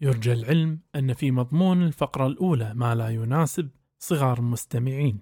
يرجى العلم أن في مضمون الفقرة الأولى ما لا يناسب صغار المستمعين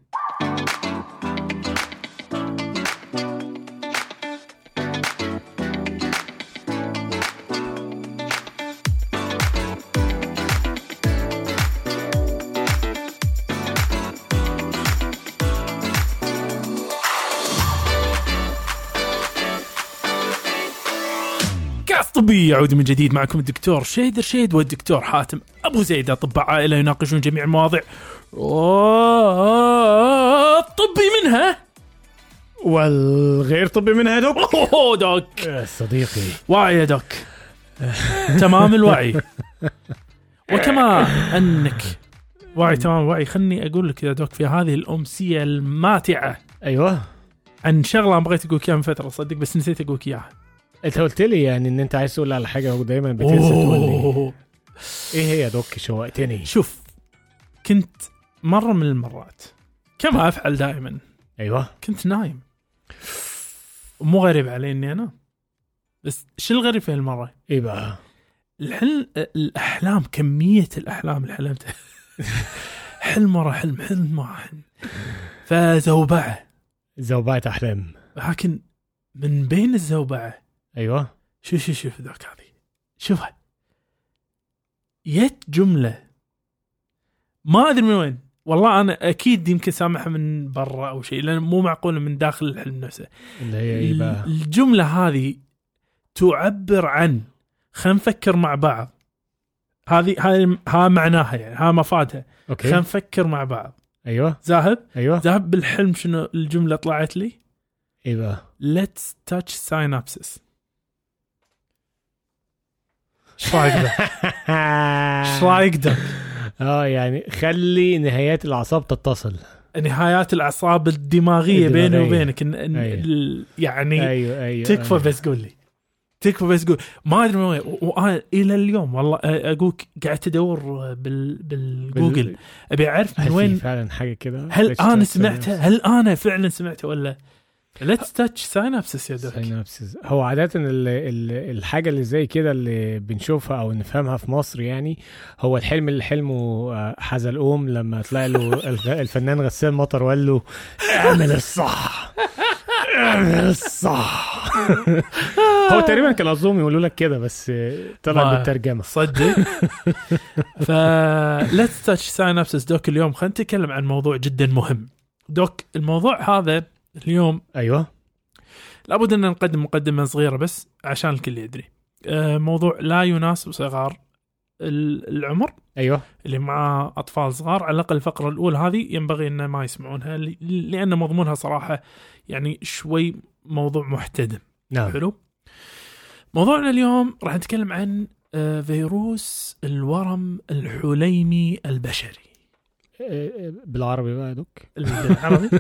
طبي يعود من جديد معكم الدكتور شيد رشيد والدكتور حاتم أبو زيد أطباء عائلة يناقشون جميع المواضيع. الطبي منها والغير طبي منها دوك؟ اوه دوك. يا صديقي. واعي يا دوك. تمام الوعي. وكما انك واعي تمام الوعي. خلني أقول لك يا دوك في هذه الأمسية الماتعة. أيوه. عن شغلة بغيت أقول إياها من فترة صدق بس نسيت أقول إياها. انت قلت لي يعني ان انت عايز تقول على حاجة ودايما بتنسى تقول لي. إيه هي يا دوك شوقتني؟ شوف كنت مرة من المرات كما أفعل دائما؟ أيوه. كنت نايم. مو غريب علي إني أنا بس شو الغريب في هالمرة؟ إيه بقى؟ الحلم الأحلام كمية الأحلام اللي حلمتها. حلم ورا حلم حلم ورا حلم. فزوبعة. زوبات أحلام. لكن من بين الزوبعة أيوه. شوف شوف شوف ذاك هذه شوفها يت جملة. ما أدري من وين. والله أنا أكيد يمكن سامعها من برا أو شيء لأن مو معقولة من داخل الحلم نفسه. اللي هي الجملة هذه تعبر عن خلينا نفكر مع بعض. هذه هذه ها معناها يعني ها مفادها. خلينا أوكي نفكر مع بعض. أيوه. ذاهب أيوه. ذاهب بالحلم شنو الجملة طلعت لي؟ بقى let's touch synapses. إيش رايك ذا؟ إيش رايك ذا؟ آه يعني خلي نهايات الأعصاب تتصل نهايات الأعصاب الدماغية بيني. وبينك إن إن أيوة. يعني أيوه أيوه تكفى أيوة. بس قول لي تكفى بس قول ما أدري من وين وأنا إلى اليوم والله أقولك قعدت أدور بال بالجوجل بال- أبي أعرف من وين فعلا حاجة كده هل أنا سمعتها هل أنا فعلا سمعتها ولا ليتس تاتش ساينابسس يا دوك سينابسز هو عادة ال ال الحاجة اللي زي كده اللي بنشوفها أو نفهمها في مصر يعني هو الحلم اللي حلمه آه، حزلقوم لما طلع له الفنان غسان مطر وقال له اعمل الصح اعمل الصح. هو تقريبا كان قصدهم يقولوا لك كده بس طلع بالترجمة. صدق. ف let's touch synapses doc اليوم خلينا نتكلم عن موضوع جدا مهم. doc الموضوع هذا اليوم أيوه. لابد أن نقدم مقدمة صغيرة بس عشان الكل يدري. آه، موضوع لا يناسب صغار ال- العمر. أيوه. اللي مع أطفال صغار. على الأقل الفقرة الأولى هذه ينبغي أن ما يسمعونها لأن مضمونها صراحة يعني شوي موضوع محتدم. نعم. حلو. موضوعنا اليوم راح نتكلم عن آه، فيروس الورم الحليمي البشري. بالعربي بقى يا doc بالعربي؟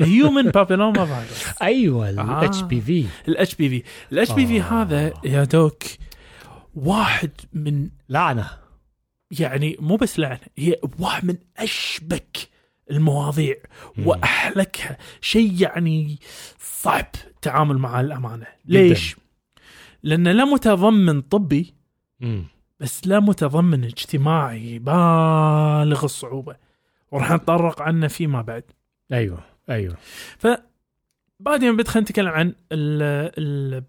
human papilloma virus أيوه آه. الاتش بي في الاتش بي في الاتش بي في آه. هذا يا doc واحد من لعنة. يعني مو بس لعنة هي واحد من أشبك المواضيع وأحلكها. شيء يعني صعب التعامل معه الامانه ليش؟ لأنه لا متضمن طبي. بس لا متضمن اجتماعي بالغ الصعوبة. وراح نتطرق عنه فيما بعد. أيوه أيوه. بعدين بدخل نتكلم عن ال ال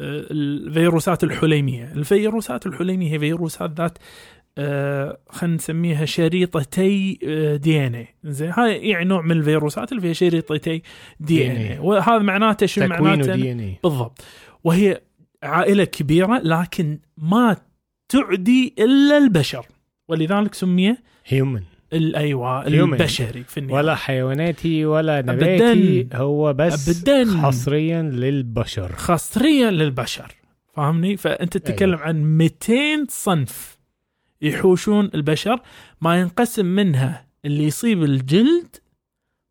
الفيروسات الحليمية، الفيروسات الحليمية هي فيروسات ذات آه، خلينا نسميها شريطتي دي إن اي، زين هاي يعني نوع من الفيروسات اللي فيها شريطتي دي إن اي، DNA. وهذا معناته تكوينه معناته؟ دي إن اي بالضبط. وهي عائلة كبيرة لكن ما تعدي إلا البشر. ولذلك سمي هيومن أيوه. البشري في النهاية ولا حيواناتي ولا نباتي أبداً. هو بس أبداً. حصريا للبشر خاصريا للبشر فاهمني فأنت تتكلم أيوة. عن 200 صنف يحوشون البشر ما ينقسم منها اللي يصيب الجلد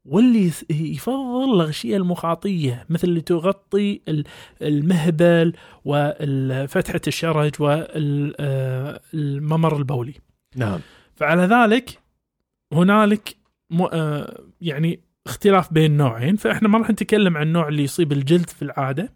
واللي يفضل الأغشية المخاطية مثل اللي تغطي ال- المهبل وفتحة الشرج والممر البولي نعم فعلى ذلك هنالك م... آه، يعني اختلاف بين نوعين فإحنا ما راح نتكلم عن النوع اللي يصيب الجلد في العادة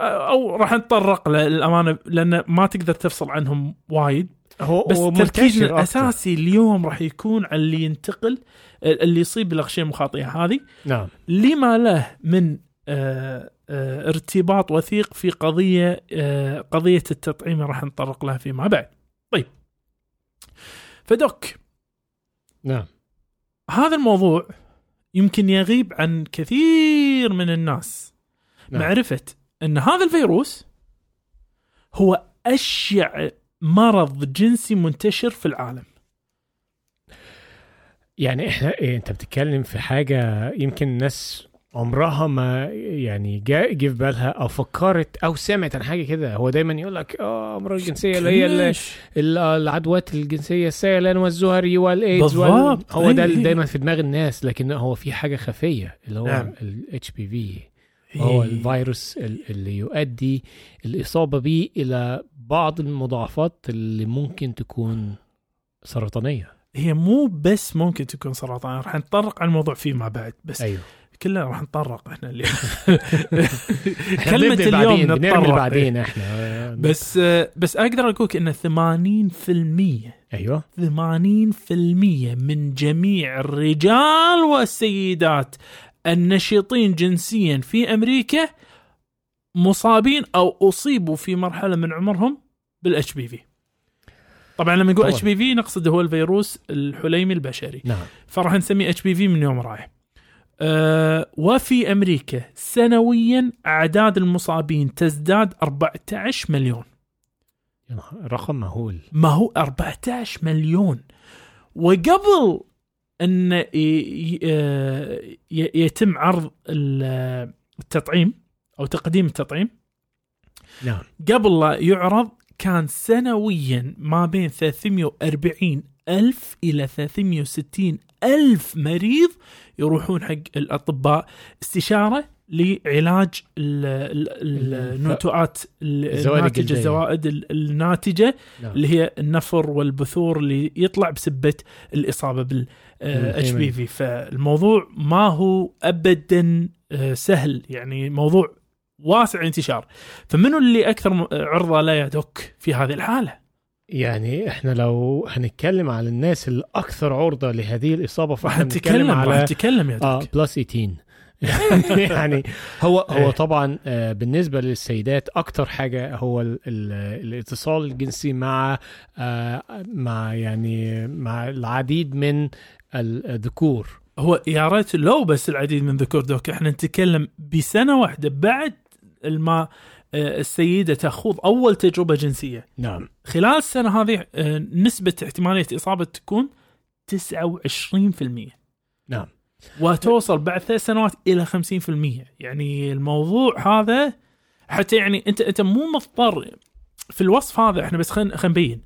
آه، أو راح نتطرق له للأمانة لأن ما تقدر تفصل عنهم وايد. هو بس تركيزنا. الأساسي اليوم راح يكون على اللي ينتقل اللي يصيب بالاغشيه المخاطية هذه. نعم. لما له من آه، آه، ارتباط وثيق في قضية آه، قضية التطعيم راح نتطرق لها فيما بعد. طيب. فدوك. نعم هذا الموضوع يمكن يغيب عن كثير من الناس نعم. معرفة إن هذا الفيروس هو اشيع مرض جنسي منتشر في العالم. يعني إحنا إيه أنت بتتكلم في حاجة يمكن الناس عمرها ما يعني جاء جه في بالها أو فكرت أو سمعت عن حاجة كده. هو دايما يقول لك آه امراض الجنسية اللي هي العدوات الجنسية السيلان والزهري والإيدز وال... هو ده اللي أي. دايما في دماغ الناس لكن هو في حاجة خفية اللي هو نعم. الاتش بي في هو إيه. الفيروس ال- اللي يؤدي الإصابة به إلى بعض المضاعفات اللي ممكن تكون سرطانية. هي مو بس ممكن تكون سرطان راح نتطرق على الموضوع فيما بعد. بس أيوه. كلنا راح نتطرق إحنا اليوم بنبدأ اليوم نتطرق. بعدين إحنا بس بس أقدر أقول ان 80% أيوه 80% من جميع الرجال والسيدات النشيطين جنسيا في أمريكا مصابين أو أصيبوا في مرحلة من عمرهم بال HPV. طبعا لما نقول. HPV نقصد هو الفيروس الحليمي البشري نعم فراح نسميه HPV من يوم رايح. أه وفي أمريكا سنويا أعداد المصابين تزداد 14 مليون. رقم مهول. ما هو 14 مليون. وقبل أن آه، يتم عرض ال- التطعيم أو تقديم التطعيم نعم. قبل لا يعرض كان سنويا ما بين 340 ألف إلى 360 ألف مريض يروحون حق الأطباء استشارة لعلاج ال- ال- ال- النتوءات الناتجة. الزوائد ال- الناتجة نعم. اللي هي النفر والبثور اللي يطلع بسبة الإصابة بال HPV فالموضوع ما هو ابدا آه، سهل يعني موضوع واسع انتشار فمنو اللي أكثر م- عرضة لا يدك في هذه الحالة يعني إحنا لو هنتكلم على الناس الأكثر عرضة لهذه الإصابة فإحنا نتكلم بنتكلم راح على نتكلم يا آه plus 18 يعني هو. هو طبعا آه، بالنسبة للسيدات أكتر حاجة هو ال ال الاتصال الجنسي مع آه، مع يعني مع العديد من الذكور. هو يا ريت لو بس العديد من ذكور دوك إحنا نتكلم بسنة واحدة بعد ما آه، السيدة تخوض أول تجربة جنسية. نعم. خلال السنة هذه آه، نسبة احتمالية إصابة تكون 29% نعم. وتوصل بعد ثلاث سنوات إلى 50% يعني الموضوع هذا حتى يعني أنت أنت مو مضطر في الوصف هذا إحنا بس خلينا خلينا نبين.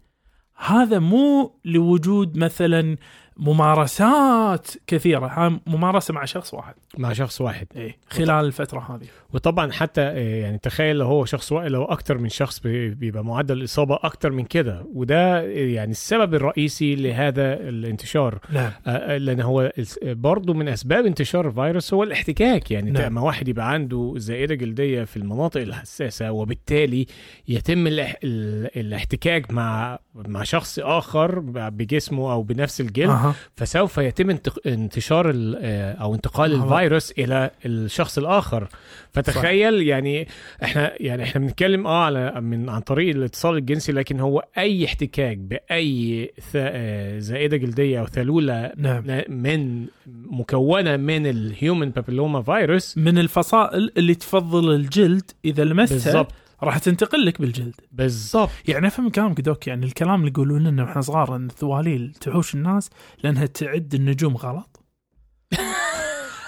هذا مو لوجود مثلا ممارسات كثيرة ممارسة مع شخص واحد. مع شخص واحد. إيه خلال الفترة هذه. وطبعا حتى آه، يعني تخيل لو هو شخص لو أكتر من شخص بي- بيبقى معدل الإصابة أكتر من كده وده آه، يعني السبب الرئيسي لهذا الانتشار نعم آه، لأن هو برضو من أسباب انتشار الفيروس هو الاحتكاك يعني نعم. لما واحد يبقى عنده زائدة جلدية في المناطق الحساسة وبالتالي يتم الاح... ال- الاحتكاك مع مع شخص آخر بجسمه أو بنفس الجلد أها فسوف يتم. انتشار أو انتقال آه. الفيروس إلى الشخص الآخر فتخيل يعني إحنا يعني إحنا بنتكلم آه على من عن طريق الاتصال الجنسي لكن هو أي احتكاك بأي. آه، زائدة جلدية أو ثلوله نعم. من مكونة من الهيومن بابيلوما فيروس من الفصائل اللي تفضل الجلد إذا لمستها بالضبط. راح تنتقل لك بالجلد. بالضبط. يعني أفهم كلامك دوك يعني الكلام اللي يقولون لنا وإحنا صغار إن الثواليل تحوش الناس لأنها تعد النجوم غلط.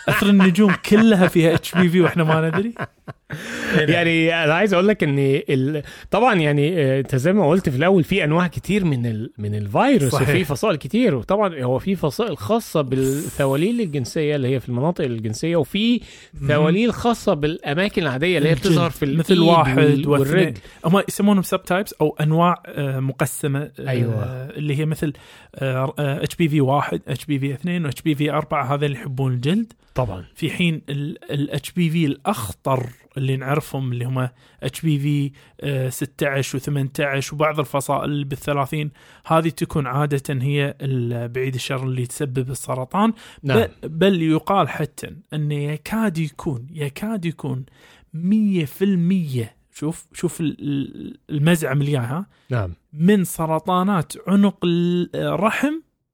أثر النجوم كلها فيها اتش بي في وإحنا ما ندري. يعني أنا عايز أقول لك إن ال... طبعا يعني آه، أنت زي ما قلت في الأول في أنواع كتير من ال... من الفيروس صحيح. وفي فصائل كتير وطبعا هو في فصائل خاصة بالثواليل الجنسية اللي هي في المناطق الجنسية وفي ثواليل خاصة بالأماكن العادية اللي هي. بتظهر في مثل واحد. والرجل هم يسمونهم subtypes أو أنواع آه، مقسمة آه، أيوة. اللي هي مثل اتش بي في 1 اتش بي في 2 واتش بي في 4 هذا اللي يحبون الجلد طبعا في حين ال HPV الأخطر اللي نعرفهم اللي هم HPV 16 و18 وبعض الفصائل بالثلاثين هذه تكون عادة هي بعيد الشر اللي تسبب السرطان. نعم. بل يقال حتى انه يكاد يكون يكاد يكون 100% شوف شوف ال- ال- المزعم اللي ها؟ نعم. من سرطانات عنق الرحم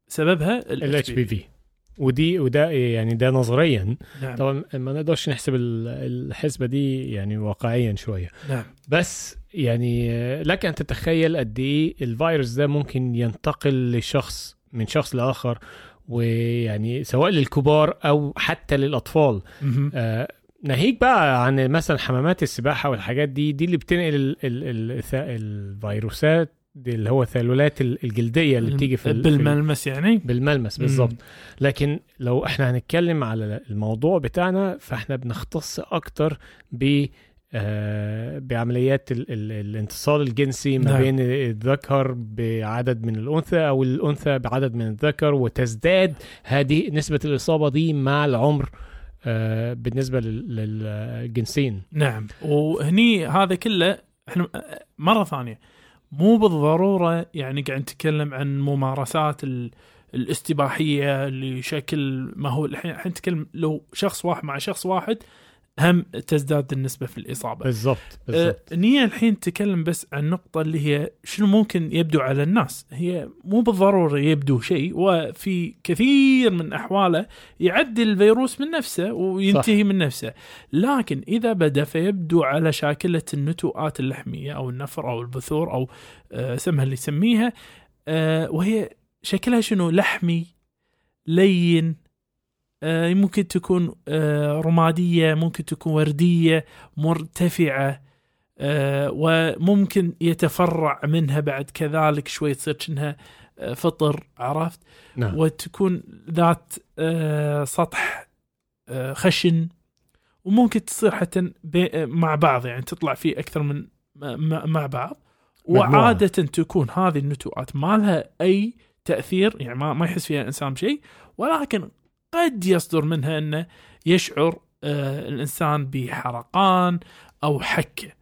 سببها الاتش بي في ودي وده يعني ده نظريا. نعم. طبعا ما نقدرش نحسب ال- الحسبة دي يعني واقعيا شوية. نعم. بس يعني لك أن تتخيل قد إيه الفيروس ده ممكن ينتقل لشخص من شخص لآخر ويعني سواء للكبار أو حتى للأطفال. آه ناهيك بقى عن مثلا حمامات السباحة والحاجات دي دي اللي بتنقل ال ال ال الفيروسات دي اللي هو الثالولات ال- الجلدية اللي بتيجي في ال- في ال- بالملمس يعني؟ بالملمس بالظبط لكن لو إحنا هنتكلم على الموضوع بتاعنا فاحنا بنختص أكتر ب آه، بعمليات ال ال الانتصال الجنسي ما نعم. بين الذكر بعدد من الأنثى أو الأنثى بعدد من الذكر وتزداد هذه نسبة الإصابة دي مع العمر آه، بالنسبة لل- للجنسين. نعم. وهني هذا كله إحنا مرة ثانية. مو بالضرورة يعني قاعد نتكلم عن ممارسات ال- الاستباحية لشكل ما هو الحين الحين نتكلم لو شخص واحد مع شخص واحد هم تزداد النسبة في الإصابة. بالضبط آه، بالضبط. نية الحين تتكلم بس عن النقطة اللي هي شنو ممكن يبدو على الناس. هي مو بالضرورة يبدو شيء وفي كثير من أحواله يعدي الفيروس من نفسه وينتهي صح. من نفسه. لكن إذا بدأ فيبدو على شاكلة النتوءات اللحمية أو النفر أو البثور أو آه، سمها اللي يسميها آه، وهي شكلها شنو؟ لحمي لين آه، ممكن تكون آه، رمادية ممكن تكون وردية مرتفعة آه، وممكن يتفرع منها بعد كذلك شوي تصير كأنها آه، فطر عرفت؟ نعم. وتكون ذات آه، سطح آه، خشن وممكن تصير حتى آه، مع بعض يعني تطلع فيه أكثر من مع بعض. وعادة تكون هذه النتوءات ما لها أي تأثير يعني ما, ما يحس فيها الإنسان بشيء ولكن قد يصدر منها أنه يشعر آه الإنسان بحرقان أو حكة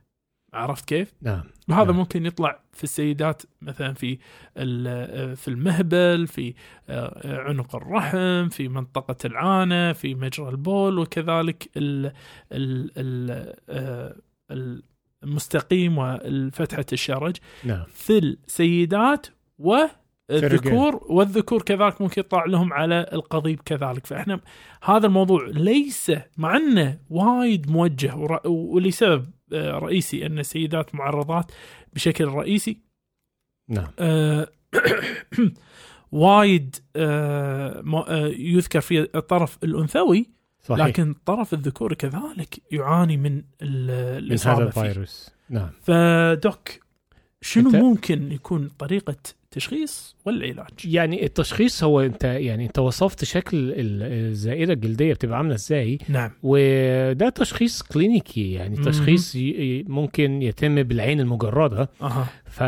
عرفت كيف؟ نعم وهذا نعم. ممكن يطلع في السيدات مثلا في ال- في المهبل في آه، عنق الرحم في منطقة العانة في مجرى البول وكذلك ال ال ال آه، المستقيم وفتحة الشرج نعم في السيدات والذكور والذكور كذلك ممكن يطلع لهم على القضيب كذلك. فإحنا هذا الموضوع ليس مع أنه وايد موجه ولسبب آه، رئيسي أن السيدات معرضات بشكل رئيسي. نعم. آه، وايد آه، يذكر في الطرف الأنثوي صحيح. لكن الطرف الذكوري كذلك يعاني من ال- من الإصابة هذا فيه. الفيروس. نعم. فدوك شنو ممكن يكون طريقة تشخيص والعلاج؟ يعني التشخيص هو انت يعني انت وصفت شكل ال- الزائدة الجلدية بتبقى عاملة إزاي نعم وده تشخيص كلينيكي يعني. تشخيص ممكن يتم بالعين المجردة أها ف...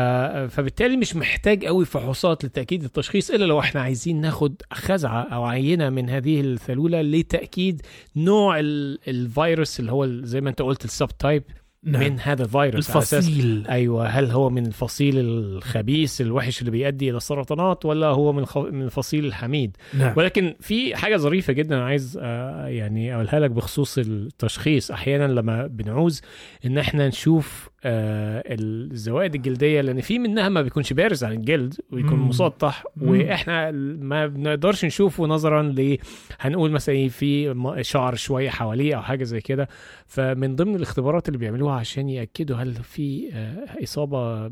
فبالتالي مش محتاج قوي فحوصات لتأكيد التشخيص إلا لو إحنا عايزين ناخد خزعة أو عينة من هذه الثلولة لتأكيد نوع ال... الفيروس اللي هو زي ما أنت قلت ال subtype نعم. من هذا الفيروس. الفصيل. أيوه هل هو من الفصيل الخبيث الوحش اللي بيؤدي إلى السرطانات ولا هو من. من الفصيل الحميد؟ نعم. ولكن في حاجة ظريفة جدا عايز آه، يعني أقولها لك بخصوص التشخيص. أحيانا لما بنعوز إن إحنا نشوف الزوائد الجلدية لأن في منها ما بيكونش بارز عن الجلد ويكون مم. مسطح. وإحنا ما بنقدرش نشوفه نظرا ل هنقول مثلا في شعر شوية حواليه أو حاجة زي كده فمن ضمن الاختبارات اللي بيعملوها عشان يأكدوا هل في آه، إصابة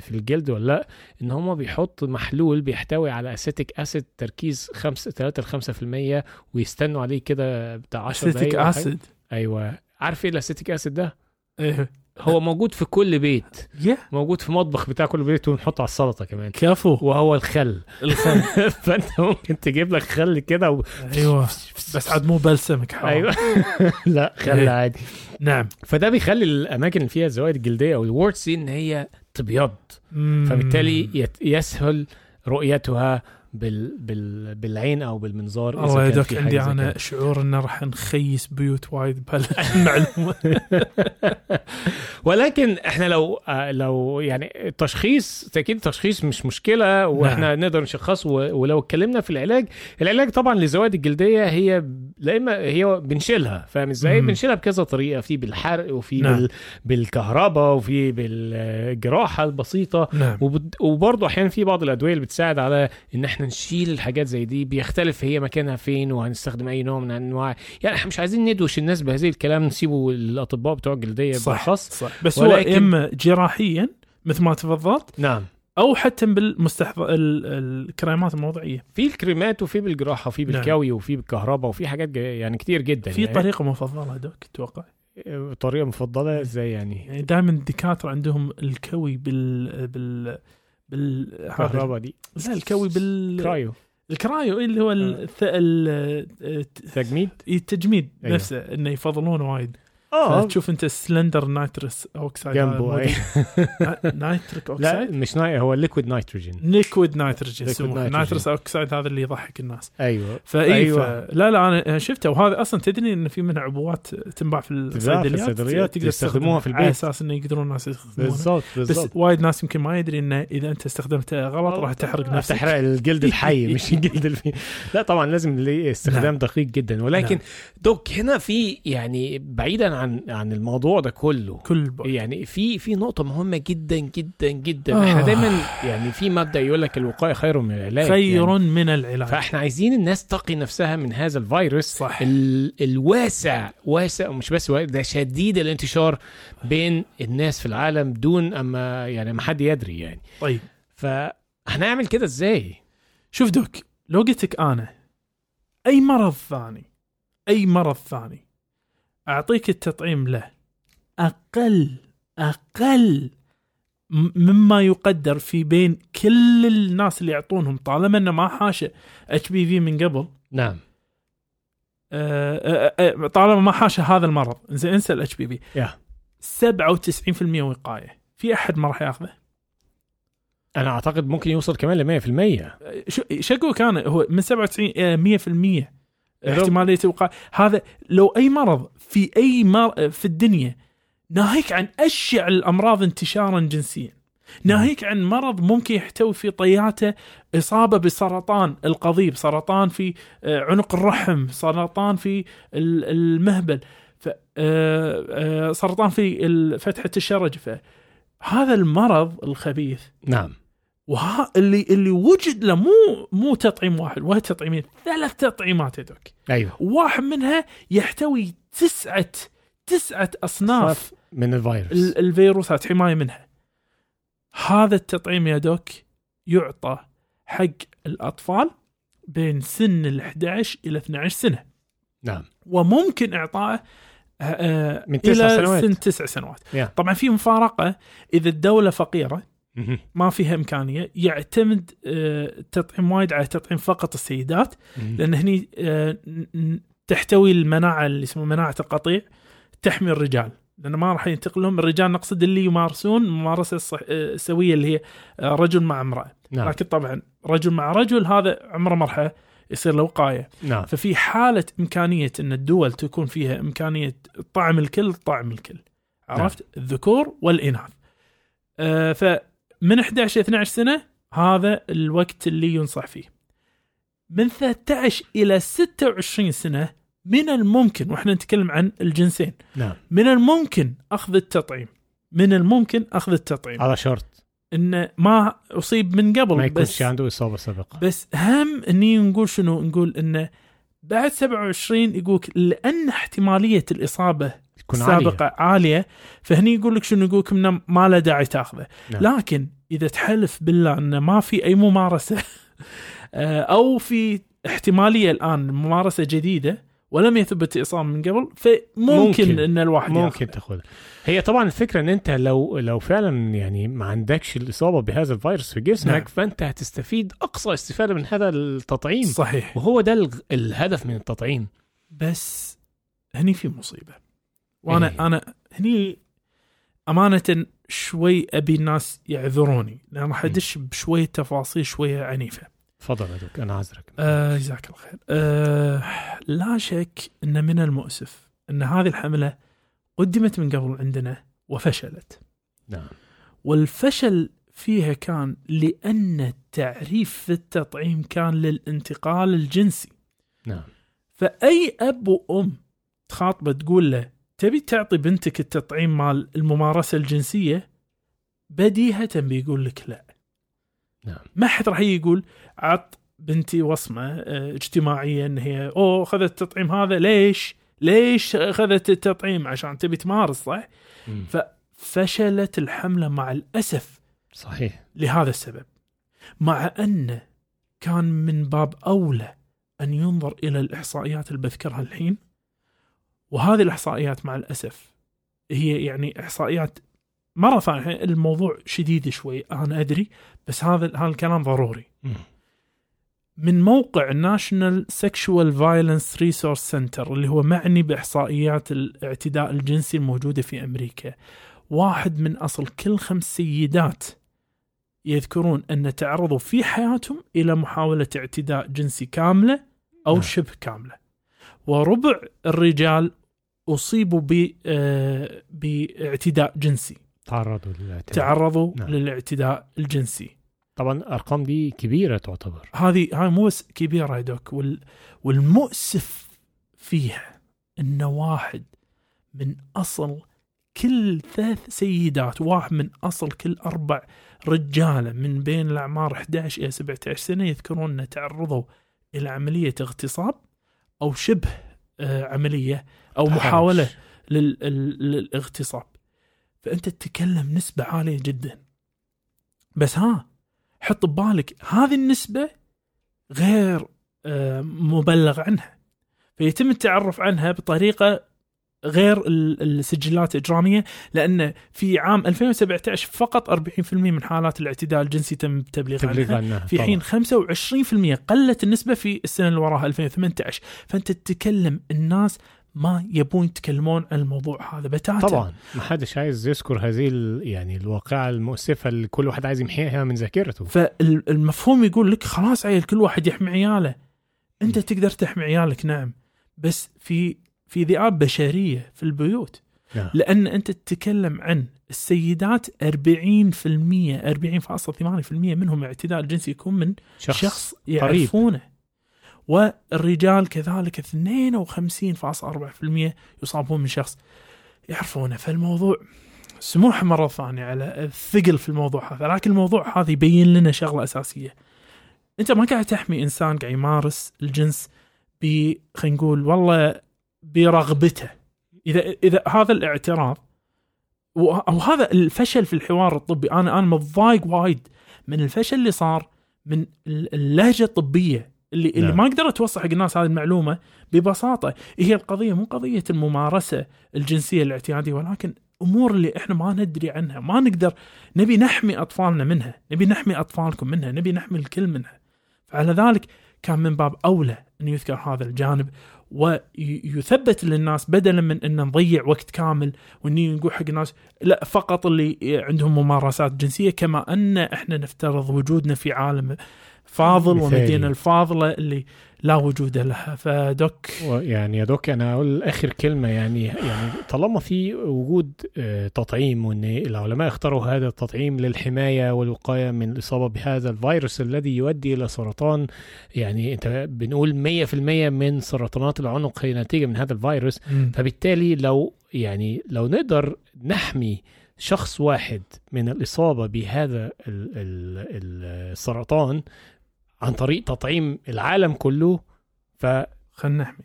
في الجلد ولا لأ إن هم بيحطوا محلول بيحتوي على acetic acid تركيز 5 3 ل 5% ويستنوا عليه كده بتاع 10 acetic دقايق حاجة. acid أيوه عارف إيه ال acetic acid ده إيه هو موجود في كل بيت. يا موجود في مطبخ بتاع كل بيت ونحطه على السلطة كمان. كفو وهو الخل. الخل. فأنت ممكن تجيب لك خل كده و... أيوه. بس عاد مو بلسمك. حرام. أيوه. لا خل إيه. عادي. نعم. فده بيخلي الأماكن اللي فيها الزوائد الجلدية أو ال warts إن هي تبيض. فبالتالي يت- يسهل رؤيتها بال بال بالعين أو بالمنظار الله في عندي أنا. شعور ان راح نخيس بيوت وايد بهالمعلومه ولكن إحنا لو لو يعني التشخيص أكيد التشخيص مش مشكلة وإحنا نعم. نقدر نشخصه ولو اتكلمنا في العلاج العلاج طبعا للزوائد الجلدية هي لا إما هي بنشيلها فاهم إزاي. بنشيلها بكذا طريقة في بالحرق وفي نعم. بال بالكهرباء وفي بالجراحة البسيطة نعم وبرضه أحيانا في بعض الأدوية اللي بتساعد على إن إحنا نشيل الحاجات زي دي بيختلف هي مكانها فين وهنستخدم أي نوع من أنواع. يعني إحنا مش عايزين ندوش الناس بهذه الكلام نسيبه للاطباء بتوع الجلديه صح بالاخص صح. بس ولكن- هو إما جراحيا مثل ما تفضلت نعم. أو حتى بالمستحضر ال- الكريمات الموضعيه في الكريمات وفي بالجراحة وفي بالكاوي وفي بالكهرباء وفي حاجات جا- يعني كتير جدا. في يعني طريقة مفضلة دوك أتوقع طريقة مفضلة إزاي يعني. يعني دائما الدكاترة عندهم الكوي بال بال بال هذا الكهرباء دي. لا الكوي بال cryo. ال cryo اللي هو الث... ال... تجميد؟ التجميد أيوه. نفسه إنه يفضلونه وايد. آه تشوف أنت ال cylinder nitrous oxide جنبه أي. نايتريك لا oxide مش ناي هو ليكويد نيتروجين ليكويد nitrogen. نايترس أوكسايد هذا اللي يضحك الناس أيوه فإي أيوة. أيوة. لا لا أنا شفته وهذا أصلا تدري إن في منها عبوات تنباع في الصيدليات تقدر تستخدمها في البيت. على أساس انه يقدرون الناس يستخدمونها بالضبط بس بالضبط وايد ناس يمكن ما يدري انه إذا أنت استخدمته غلط راح تحرق نفسك تحرق الجلد الحي مش الجلد الفي لا طبعا لازم استخدام نعم. دقيق جدا ولكن نعم. دوك هنا في يعني بعيدا عن عن الموضوع ده كله. كل بق. يعني في في نقطة مهمة جدا جدا جدا. آه. إحنا دايما يعني في مبدأ يقول لك الوقاية خير من العلاج. خير يعني من العلاج. فإحنا عايزين الناس تقي نفسها من هذا الفيروس. صح. ال الواسع واسع ومش بس واسع ده شديد الانتشار بين الناس في العالم دون أما يعني ما حد يدري يعني. طيب. فهنعمل كده إزاي؟ شوف doc لو قلت لك أنا أي مرض ثاني أي مرض ثاني أعطيك التطعيم له. أقل أقل مما يقدر في بين كل الناس اللي يعطونهم طالما إنه ما حاشه HPV من قبل. نعم. آه، آه، آه، طالما ما حاشه هذا المرض. زين انسى ال HPV يا. 97% وقاية. في أحد ما راح ياخذه؟ أنا أعتقد ممكن يوصل كمان ل 100% شو شكو كان هو من 97 آه، 100% احتماليه الوقايه هذا لو أي مرض في أي مر... في الدنيا ناهيك عن أشع الأمراض انتشارا جنسيا ناهيك عن مرض ممكن يحتوي في طياته إصابة بسرطان القضيب سرطان في آه، عنق الرحم سرطان في ال- المهبل. آه، آه، سرطان في فتحة الشرج فهذا المرض الخبيث نعم وها اللي اللي وجد له مو مو تطعيم واحد ولا تطعيمين. ثلاث تطعيمات هذوك. أيوه. واحد منها يحتوي تسعة تسعة أصناف من الفيروس. ال- الفيروسات حماية منها. هذا التطعيم يا دوك يعطى حق الأطفال بين سن ال 11 إلى 12 سنة. نعم. وممكن إعطائه آه، من تسع إلى سنوات. سن تسع سنوات. يا. طبعا في مفارقة إذا الدولة فقيرة مهم. ما فيها إمكانية. يعتمد آه، التطعيم وايد على تطعيم فقط السيدات. لأن هني آه، تحتوي المناعة اللي اسمها مناعة القطيع تحمي الرجال. لأن ما راح ينتقل لهم. الرجال نقصد اللي يمارسون ممارسة الصح... آه، سويه اللي هي آه، رجل مع امرأة. نعم. لكن طبعا رجل مع رجل هذا عمره مرحله يصير له وقاية. نعم. ففي حالة إمكانية إن الدول تكون فيها إمكانية طعم الكل طعم الكل. عرفت؟ الذكور والإناث. آه فمن 11 ل 12 سنة هذا الوقت اللي ينصح فيه. من 13 إلى 26 سنة من الممكن وإحنا نتكلم عن الجنسين نعم. من الممكن أخذ التطعيم. من الممكن أخذ التطعيم. على شرط. انه ما أصيب من قبل ما بس يكونش عنده إصابة سابقة. بس هم إني نقول شنو؟ نقول انه بعد 27 يقولك لأن احتمالية الإصابة تكون السابقه عالية. عالية فهني يقول لك شنو يقول لك إنه ما له داعي تاخذه نعم. لكن إذا تحلف بالله إنه ما في أي ممارسة آه، أو في احتمالية الآن ممارسة جديدة ولم يثبت إصابة من قبل فممكن ممكن. إن الواحد ممكن. تاخذها هي طبعا الفكرة إن أنت لو لو فعلا يعني ما عندكش الإصابة بهذا الفيروس في جسمك نعم. فأنت هتستفيد أقصى استفادة من هذا التطعيم صحيح وهو ده الهدف من التطعيم بس هني في مصيبة وأنا إيه. أنا هني امانة شوي ابي الناس يعذروني لأن راح أدش بشوية تفاصيل شوية عنيفة. تفضل يا دوك أنا عذرك آه جزاك الله خير. آه لا شك إن من المؤسف إن هذه الحملة قدمت من قبل عندنا وفشلت. نعم. والفشل فيها كان لأن التعريف في التطعيم كان للانتقال الجنسي. نعم. فأي أب وأم تخاطبة تقول له تبي تعطي بنتك التطعيم مال الممارسة الجنسية بديهة بيقول لك لا نعم ما حد راح يقول عط بنتي وصمة آه، اجتماعية إن هي أوه أخذت التطعيم هذا ليش؟ ليش أخذت التطعيم عشان تبي تمارس صح؟ مم. فشلت الحملة مع الأسف صحيح لهذا السبب مع أن كان من باب أولى أن ينظر إلى الإحصائيات اللي بذكرها الحين وهذه الإحصائيات مع الأسف هي يعني إحصائيات مرة ثانية الموضوع شديد شوي أنا أدري بس هذا هذا الكلام ضروري. من موقع National Sexual Violence Resource Center اللي هو معني بإحصائيات الاعتداء الجنسي الموجودة في أمريكا واحد من أصل كل خمس سيدات يذكرون أن تعرضوا في حياتهم إلى محاولة اعتداء جنسي كاملة أو نعم. شبه كاملة وربع الرجال أصيبوا ب آه، باعتداء جنسي. تعرضوا للاعتداء. تعرضوا نعم. للاعتداء الجنسي. طبعا الارقام دي كبيرة تعتبر. هذه هاي مو بس كبيرة يا دوك وال والمؤسف فيها ان واحد من أصل كل ثلاث سيدات واحد من أصل كل أربع رجالة من بين الأعمار 11 إلى 17 سنة يذكرون ان تعرضوا إلى عملية اغتصاب. أو شبه آه، عملية أو. محاولة للاغتصاب. فأنت تتكلم نسبة عالية جدا. بس ها حط ببالك هذه النسبة غير آه، مبلغ عنها. فيتم التعرف عنها بطريقة غير ال- السجلات الاجراميه لأن في عام 2017 فقط 40% من حالات الاعتداء الجنسي تم التبليغ تبليغ عنها. عنها في. حين 25% قلت النسبة في السنة اللي وراها 2018 فأنت تتكلم الناس ما يبون يتكلمون عن الموضوع هذا بتاتا. طبعا. ما حدش عايز يذكر هذه يعني الواقعة المؤسفة اللي كل واحد عايز يمحيها من ذاكرته. فالمفهوم يقول لك خلاص عيل كل واحد يحمي عياله. أنت تقدر تحمي عيالك نعم. بس في في ذئاب بشرية في البيوت. نعم. لأن أنت تتكلم عن السيدات 40% 40.8% منهم اعتداء الجنسي يكون من شخص, شخص, يعرفونه. والرجال كذلك 52.4% يصابون من شخص يعرفونه. فالموضوع سموح مرة ثانية على الثقل في الموضوع هذا لكن الموضوع هذا يبين لنا شغلة أساسية. أنت ما قاعد تحمي إنسان قاعد يمارس الجنس ب خلينا نقول والله برغبته. إذا إذا هذا الاعتراض و- أو هذا الفشل في الحوار الطبي أنا أنا متضايق وايد من الفشل اللي صار من ال- اللهجة الطبية اللي اللي نعم. ما قدرت توصل حق الناس هذه المعلومة ببساطة. هي القضية مو قضية الممارسة الجنسية الاعتيادية ولكن أمور اللي إحنا ما ندري عنها ما نقدر نبي نحمي أطفالنا منها نبي نحمي أطفالكم منها نبي نحمي الكل منها. فعلى ذلك كان من باب أولى أن يذكر هذا الجانب. ويثبت للناس بدلا من ان نضيع وقت كامل وإني نقول حق الناس لا فقط اللي عندهم ممارسات جنسية كما أن إحنا نفترض وجودنا في عالم فاضل. ومدينة الفاضلة اللي لا وجود لها. فدك يعني يا دوك أنا أقول آخر كلمة يعني يعني طالما في وجود آه، تطعيم وإن العلماء اختاروا هذا التطعيم للحماية والوقاية من الاصابه بهذا الفيروس الذي يؤدي إلى سرطان يعني أنت بنقول 100% من سرطانات العنق هي ناتجه من هذا الفيروس. فبالتالي لو يعني لو نقدر نحمي شخص واحد من الإصابة بهذا ال- ال- السرطان عن طريق تطعيم العالم كله خلينا نحمي.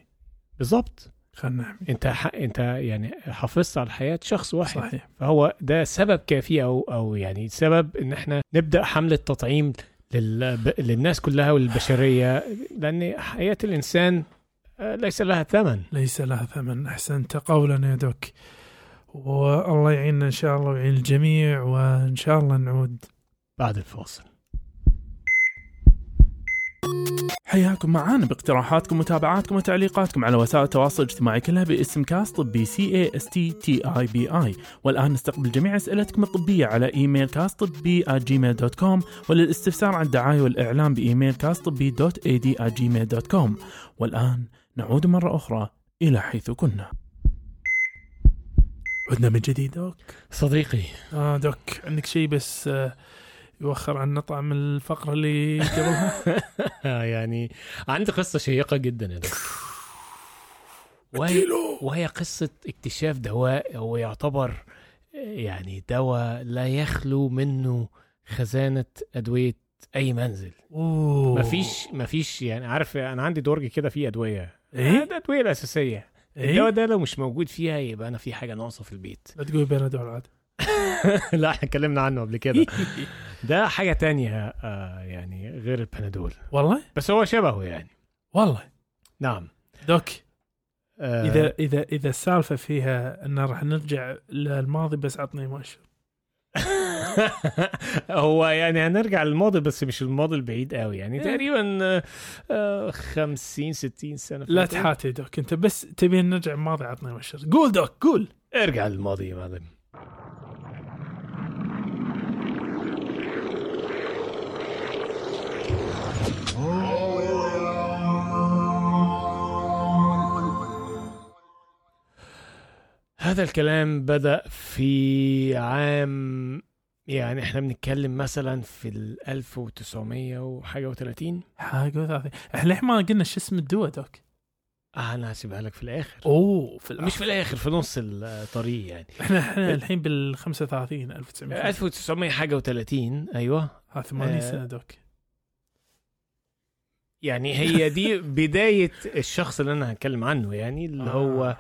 فبالظبط خلينا نحمي. انت ح... انت يعني حافظت على حياة شخص واحد. صحيح. فهو ده سبب كافي أو أو يعني سبب إن إحنا نبدأ حملة تطعيم لل... للناس كلها والبشرية لأن حياة الإنسان آه، ليس لها ثمن. ليس لها ثمن. أحسنت قولا يا doc. والله يعيننا إن شاء الله ويعين الجميع وإن شاء الله نعود. بعد الفاصل. حياكم معانا باقتراحاتكم ومتابعاتكم وتعليقاتكم على وسائل التواصل الاجتماعي كلها باسم كاس طبي C A S T T E B I والآن نستقبل جميع أسئلتكم الطبية على إيميل كاس طبي Gmail dot com وللاستفسار عن الدعاية والإعلان بإيميل كاس طبي dot ad Gmail dot com والآن نعود مرة أخرى إلى حيث كنا. عدنا من جديد doc. صديقي. آه doc. عندك شيء بس آه يوخر عنا طعم الفقرة اللي قبلها. يعني عندي قصة شيقة جدا يا وهي. وهي قصة اكتشاف دواء هو يعتبر يعني دواء لا يخلو منه خزانة أدوية أي منزل. أوه. مفيش مفيش يعني عارف أنا عندي درج كده فيه أدوية. إيه؟ الادويه الأساسية. الدواء إيه ده لو مش موجود فيها يبقى أنا في حاجة ناقصة في البيت. لا تقول بنادول عاد لا إحنا اتكلمنا عنه قبل كده. ده حاجة تانية آه يعني غير البنادول. والله؟ بس هو شبهه يعني. والله؟ نعم. دوك. آه إذا إذا إذا السالفة فيها إن راح نرجع للماضي بس عطني مؤشر هو يعني هنرجع للماضي بس مش الماضي البعيد قوي يعني. إيه. تقريبا آه، آه 50 60 سنة لا. تحاتي دوك. أنت بس تبي نرجع الماضي عطني مؤشر قول دوك قول. ارجع للماضي يا معلم. هذا الكلام بدأ في عام يعني إحنا بنتكلم مثلا في ال 1900 وحاجة و30 حاجة وثلاثين إحنا ليه ما قلنا شو اسم الدواء دوك. آه أنا هسيبها لك في الآخر. أوه في مش في الآخر في نص الطريق يعني. إحنا إحنا الحين بال 35 1900 1900 حاجة و30 أيوه. ها 80 آه. سنة دوك. يعني هي دي بداية الشخص اللي أنا هتكلم عنه يعني اللي هو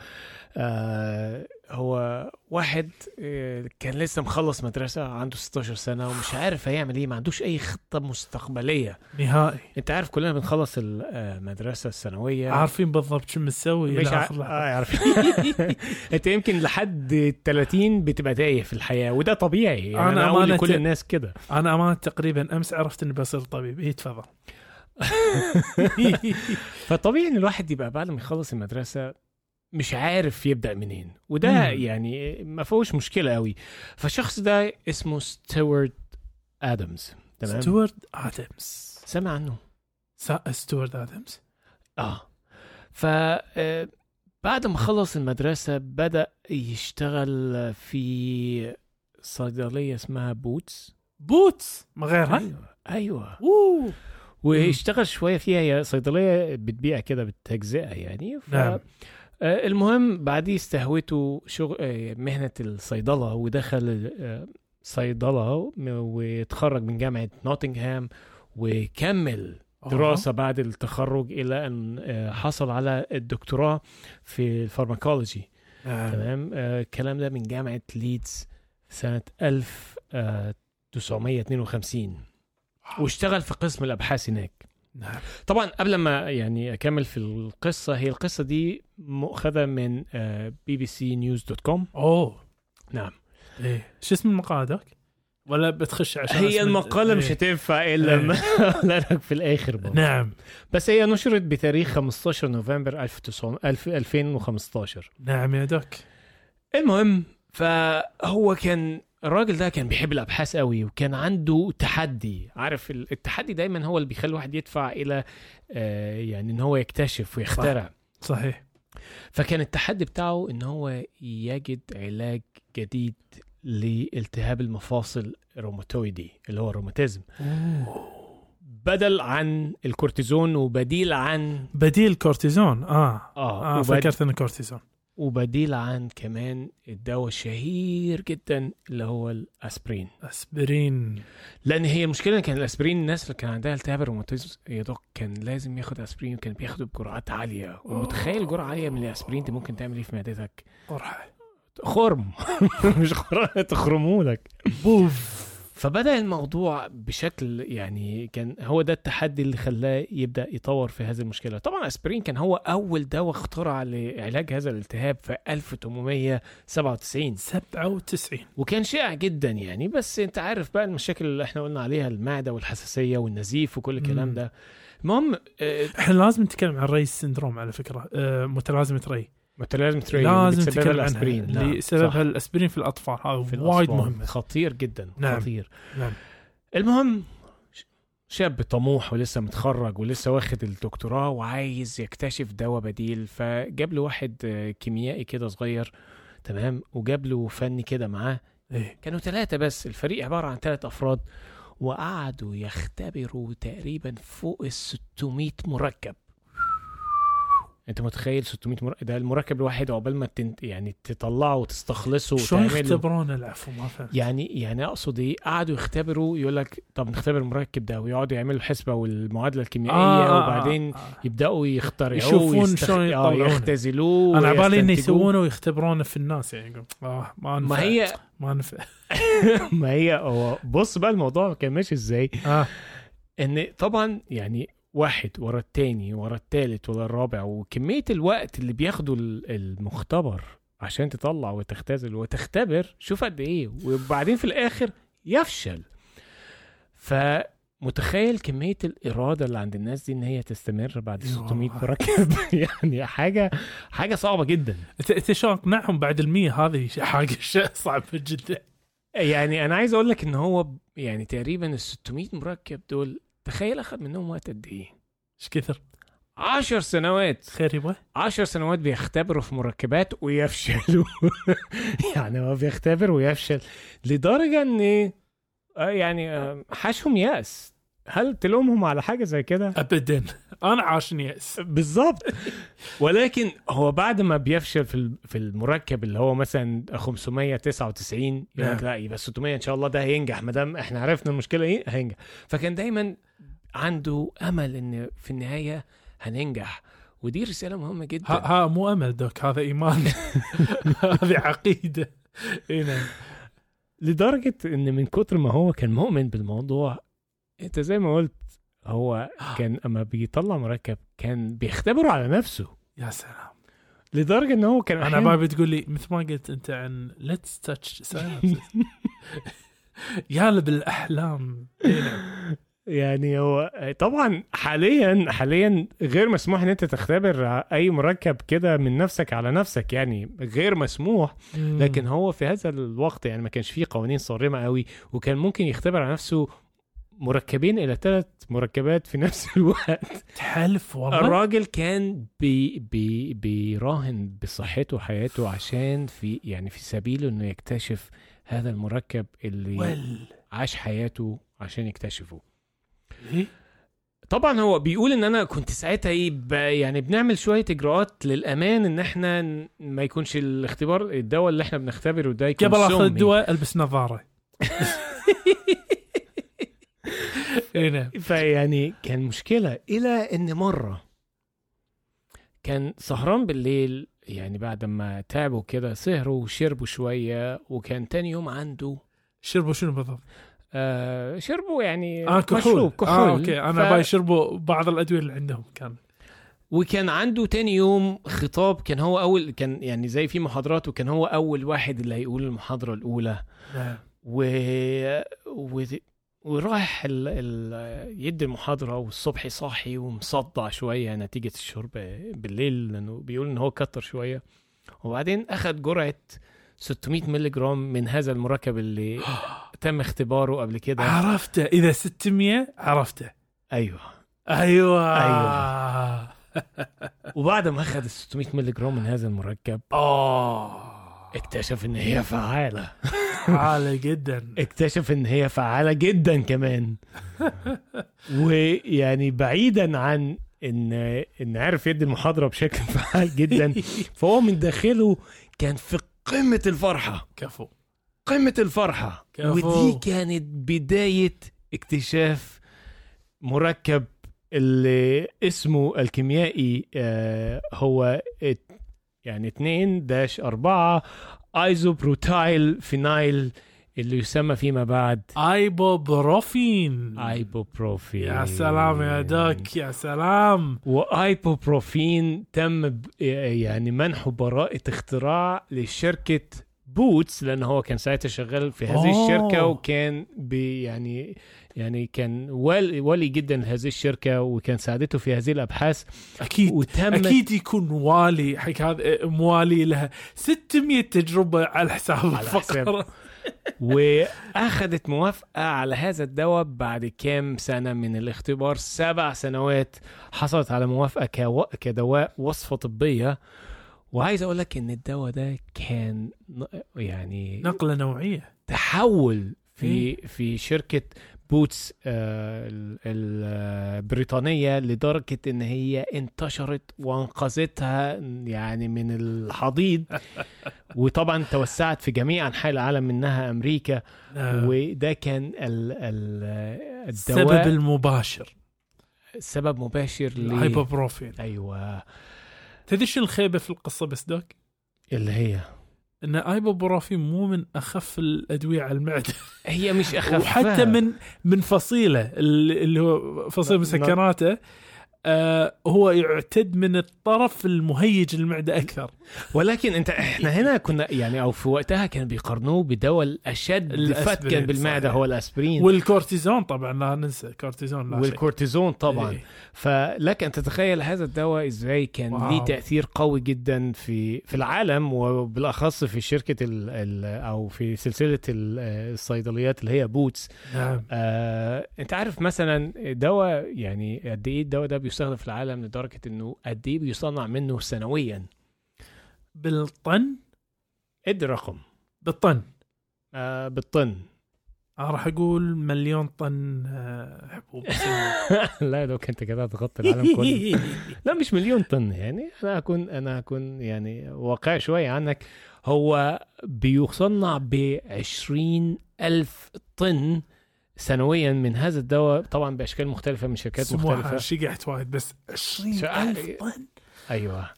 آه هو واحد آه كان لسه مخلص مدرسة عنده 16 سنة ومش عارف هيعمل إيه ما عندوش أي خطة مستقبلية. نهائي. أنت عارف كلنا بنخلص المدرسة الثانوية. عارفين بالضبط شو مسوي مش إلى ع... اخر لحظه آه عارف أنت يمكن لحد ال 30 بتبقى تايه في الحياة وده طبيعي. يعني أنا أنا أقول أمانة- لكل الناس كده. أنا أمانة تقريبا أمس عرفت إني بصير طبيب. اي تفضل. فطبيعي إن الواحد يبقى بعد ما يخلص المدرسة مش عارف يبدأ منين وده مم. يعني ما فيهوش مشكلة قوي فالشخص ده اسمه ستيوارت آدمز تمام؟ ستوارت آدمز. سمع عنه؟ ستوارت آدمز؟ آه. ف آه، بعد ما خلص المدرسة بدأ يشتغل في صيدلية اسمها بوتس. بوتس! ما غيرها؟ أيوه أيوه. أوه! واشتغل شوية فيها هي صيدلية بتبيع كده بالتجزئه يعني. ف... نعم. آه، المهم بعديه استهوته شغل آه، مهنة الصيدلة ودخل آه، صيدلة واتخرج من جامعة نوتنغهام وكمل دراسة بعد التخرج إلى أن حصل على الدكتوراه في ال pharmacology نعم. تمام؟ آه، الكلام ده من جامعة ليدز سنة 1952 واشتغل في قسم الأبحاث هناك. نعم. طبعا قبل ما يعني أكمل في القصة هي القصة دي مؤخذة من بي بي سي news dot com أوه. نعم. إيه. شو اسم المقالة doc؟ ولا بتخش عشان هي اسم- المقالة مش إيه. هتنفع إلا لما أقولها لك في الآخر برضه. نعم. بس هي نشرت بتاريخ 15 نوفمبر 1900 ألف- 2015 نعم يا doc. المهم فهو كان الراجل ده كان بيحب الأبحاث قوي وكان عنده تحدي. عارف ال- التحدي دايما هو اللي بيخلي الواحد يدفع إلى آه، يعني إن هو يكتشف ويخترع. صحيح. فكان التحدي بتاعه إن هو يجد علاج جديد لالتهاب المفاصل الروماتويدي اللي هو الروماتيزم. أوه. بدل عن الكورتيزون وبديل عن بديل كورتيزون. آه. آه, وبد... فكرت انه كورتيزون. وبديل عن كمان الدواء الشهير جدا اللي هو الأسبرين. أسبرين. لأن هي المشكلة كان الأسبرين الناس اللي كان عندها التهاب الروماتيزم يا دوك كان لازم ياخد أسبرين وكان بياخده بجرعات عالية. ومتخيل جرعة عالية من الأسبرين دي ممكن تعمل إيه في معدتك؟ قرحة. خرم. مش خرم تخرمولك بوف. فبدأ الموضوع بشكل يعني كان هو ده التحدي اللي خلاه يبدأ يطور في هذه المشكلة. طبعا أسبرين كان هو أول دواء اخترع لعلاج هذا الالتهاب في 1897 97 وكان شائع جدا يعني. بس أنت عارف بقى المشاكل اللي إحنا قلنا عليها المعدة والحساسية والنزيف وكل الكلام. ده. المهم آه، إحنا لازم نتكلم عن ري سندروم على فكرة آه متلازمة ري. ري لازم اللي بتسببها نتكلم عنها. الأسبرين. نعم، سببها. الأسبرين في الأطفال. هذا في وايد. مهم. خطير جدا نعم. خطير. نعم. المهم شاب طموح ولسه متخرج ولسه واخد الدكتوراه وعايز يكتشف دواء بديل فجاب له واحد آه، كيميائي كده صغير تمام؟ وجاب له فني كده معاه. إيه. كانوا ثلاثة بس. الفريق عبارة عن ثلاث أفراد وقعدوا يختبروا تقريبا فوق ال 600 مركب. انت متخيل 600 مركب ده المركب الواحد عقبال ما تنت يعني تطلعه وتستخلصه وتعمله. يختبرون العفو؟ ما فهمت. يعني يعني أقصد إيه؟ قعدوا يختبروا يقول لك طب نختبر المركب ده ويقعدوا يعملوا الحسبه والمعادلة الكيميائية آه، آه، وبعدين آه، آه. يبدأوا يخترعوه يشوفون ويستخ- شلون آه، يطلعونه. يختزلوه أنا عبالي إنه. يسوونه ويختبرونه في الناس يعني آه ما نفع ما هي ما نفع ما هي بص بقى الموضوع كان ماشي إزاي. آه. إن طبعا يعني واحد ورا التاني ورا التالت ورا الرابع وكمية الوقت اللي بياخده ال- المختبر عشان تطلع وتختزل وتختبر شوف قد إيه وبعدين في الآخر يفشل. فمتخيل كمية الإرادة اللي عند الناس دي إن هي تستمر بعد يا 600 الله. مركب؟ يعني حاجة حاجة صعبة جدا. انت أنت شلون أقنعهم بعد المية هذه؟ شيء صعبة جدا. يعني أنا عايز أقول لك إن هو يعني تقريبا ال 600 مركب دول تخيل أخد منهم وقت قد إيه؟ إيش كثر؟ 10 سنوات. خير يبغى عشر سنوات بيختبروا في مركبات ويفشلوا. يعني هو بيختبر ويفشل. لدرجة إن آه يعني آه، حاشهم يأس. هل تلومهم على حاجة زي كده؟ ابدا. أنا عاشني يأس. بالظبط ولكن هو بعد ما بيفشل في في المركب اللي هو مثلا 599 يقول نعم. لك لا يبقى 600 إن شاء الله ده هينجح. ما دام إحنا عرفنا المشكلة إيه هينجح. فكان دايما عنده أمل إن في النهاية هننجح. ودي رسالة مهمة جدا. ها, ها مو أمل دوك هذا إيمان. هذه عقيدة. إي نعم. لدرجة إن من كتر ما هو كان مؤمن بالموضوع أنت زي ما قلت هو كان أما بيطلع مركب كان بيختبره على نفسه. يا سلام. لدرجة إن هو كان أنا بابي تقول لي مثل ما قلت أنت عن ليتس تاتش يالب الأحلام. إي نعم. يعني هو طبعا حاليا حاليا غير مسموح إن أنت تختبر أي مركب كده من نفسك على نفسك يعني غير مسموح لكن هو في هذا الوقت يعني ما كانش فيه قوانين صارمة قوي وكان ممكن يختبر على نفسه مركبين إلى ثلاث مركبات في نفس الوقت. تحلف والله؟ الراجل كان بي بي بيراهن بصحته وحياته عشان في يعني في سبيله إنه يكتشف هذا المركب اللي عاش حياته عشان يكتشفه. إيه؟ طبعا هو بيقول إن أنا كنت ساعتها إيه يعني بنعمل شوية إجراءات للأمان إن إحنا ما يكونش الاختبار الدواء اللي إحنا بنختبره ده يكون قبل اخذ. الدواء ألبس نظارة اي نعم فيعني كان مشكلة إلى إن مرة كان سهران بالليل يعني بعد ما تعبوا كده سهروا وشربوا شوية وكان تاني يوم عنده شربوا شنو بالضبط؟ آه شربوا يعني آه كحول. مشروب كحول. آه okay أنا ف- بيشربوا بعض الأدوية اللي عندهم كان وكان عنده تاني يوم خطاب كان هو أول كان يعني زي في محاضرات وكان هو أول واحد اللي هيقول المحاضرة الأولى. نعم. و... و... ورايح ال... ال... يدي المحاضرة والصبح صاحي ومصدع شوية نتيجة الشرب بالليل لأنه بيقول إن هو كتر شوية. وبعدين أخذ جرعة 600 مللي جرام من هذا المركب اللي تم اختباره قبل كده. عرفته. إذا 600 عرفته. أيوه. أيوه. أيوة. وبعد ما أخذ ال 600 مللي جرام من هذا المركب آه. اكتشف إن هي فعالة. عالي جدا. اكتشف إن هي فعالة جدا كمان. ويعني بعيدا عن إن إن عرف يدي المحاضرة بشكل فعال جدا فهو من داخله كان في قمة الفرحة. كفو. قمة الفرحة. كفو. ودي كانت بداية اكتشاف مركب اللي اسمه الكيميائي آه، هو يعني 2 dash 4 isobutyl phenyl اللي يسمى فيما بعد ibuprofen ibuprofen يا سلام يا doc يا سلام. وإيبوبروفين تم يعني منحه براءة اختراع لشركة بوتس لأنه هو كان ساعتها شغال في هذه أوه. الشركة وكان بي يعني يعني كان ولي, ولي جدا لهذه الشركة وكان ساعدته في هذه الأبحاث. أكيد وتم أكيد يكون والي هذا موالي لها. 600 تجربة على حساب على حساب. الفقرة. وأخذت موافقة على هذا الدواء بعد كام سنة من الاختبار. سبع سنوات حصلت على موافقة كو... كدواء وصفة طبية. وعايز أقول لك إن الدواء ده كان يعني نقلة نوعية. تحول في. في شركة بوتس آه، ال- ال- البريطانيه لدرجة إن هي انتشرت وأنقذتها يعني من الحضيض. وطبعا توسعت في جميع أنحاء العالم منها أمريكا. آه، وده كان ال ال السبب الدواء المباشر. سبب مباشر ل الهايبوبروفين أيوه. تدري شو الخيبة في القصة بس doc؟ اللي هي؟ إن ايبوبروفين مو من أخف الأدوية على المعدة. هي مش اخف وحتى من من فصيلة اللي اللي هو فصيل لا- مسكناته آه هو يعتبر من الطرف المهيج للمعدة أكثر ولكن أنت إحنا هنا كنا يعني أو في وقتها كانوا بيقارنوه بدواء الأسبرين، فتكا بالمعدة صحيح. هو الأسبرين والكورتيزون طبعا لا ننسى كورتيزون لا شيء. والكورتيزون طبعا إيه. فلك أن تتخيل هذا الدواء إزاي كان wow. ليه تأثير قوي جدا في في العالم وبالأخص في شركة ال ال أو في سلسلة ال- الصيدليات اللي هي بوتس نعم آه، أنت عارف مثلا دواء يعني قد إيه الدواء ده بيستخدم في العالم لدرجة إنه قد إيه بيصنع منه سنويا. بالطن؟ ادي رقم بالطن. آه بالطن. أنا راح أقول مليون طن آه، حبوب. لا لو كنت كده هتغطي العالم كله. لا مش مليون طن يعني أنا أكون أنا أكون يعني واقعي شوية عنك. هو بيصنع ب ألف طن سنويا من هذا الدواء طبعا بأشكال مختلفة من شركات مختلفة. شقحت وايد بس 20 شو- ألف طن. أيوه.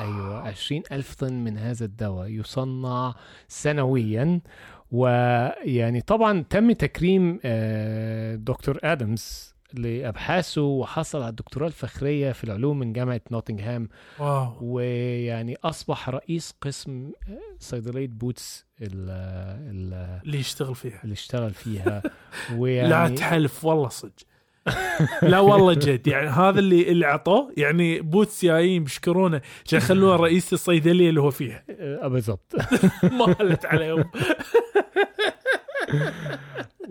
أيوه 20 ألف طن من هذا الدواء يصنع سنويا. ويعني طبعا تم تكريم آه، دكتور آدمز لأبحاثه وحصل على الدكتوراه الفخرية في العلوم من جامعة نوتنغهام. wow. ويعني أصبح رئيس قسم آه، صيدلية بوتس ال- ال- اللي يشتغل فيها. اللي اشتغل فيها. لا ويعني تحلف والله صدق. لا والله جد. يعني هذا اللي اللي عطوه يعني بوتس جايين بيشكرونه عشان يخلوه رئيس الصيدلية اللي هو فيها. آه، بالضبط. مالت عليهم.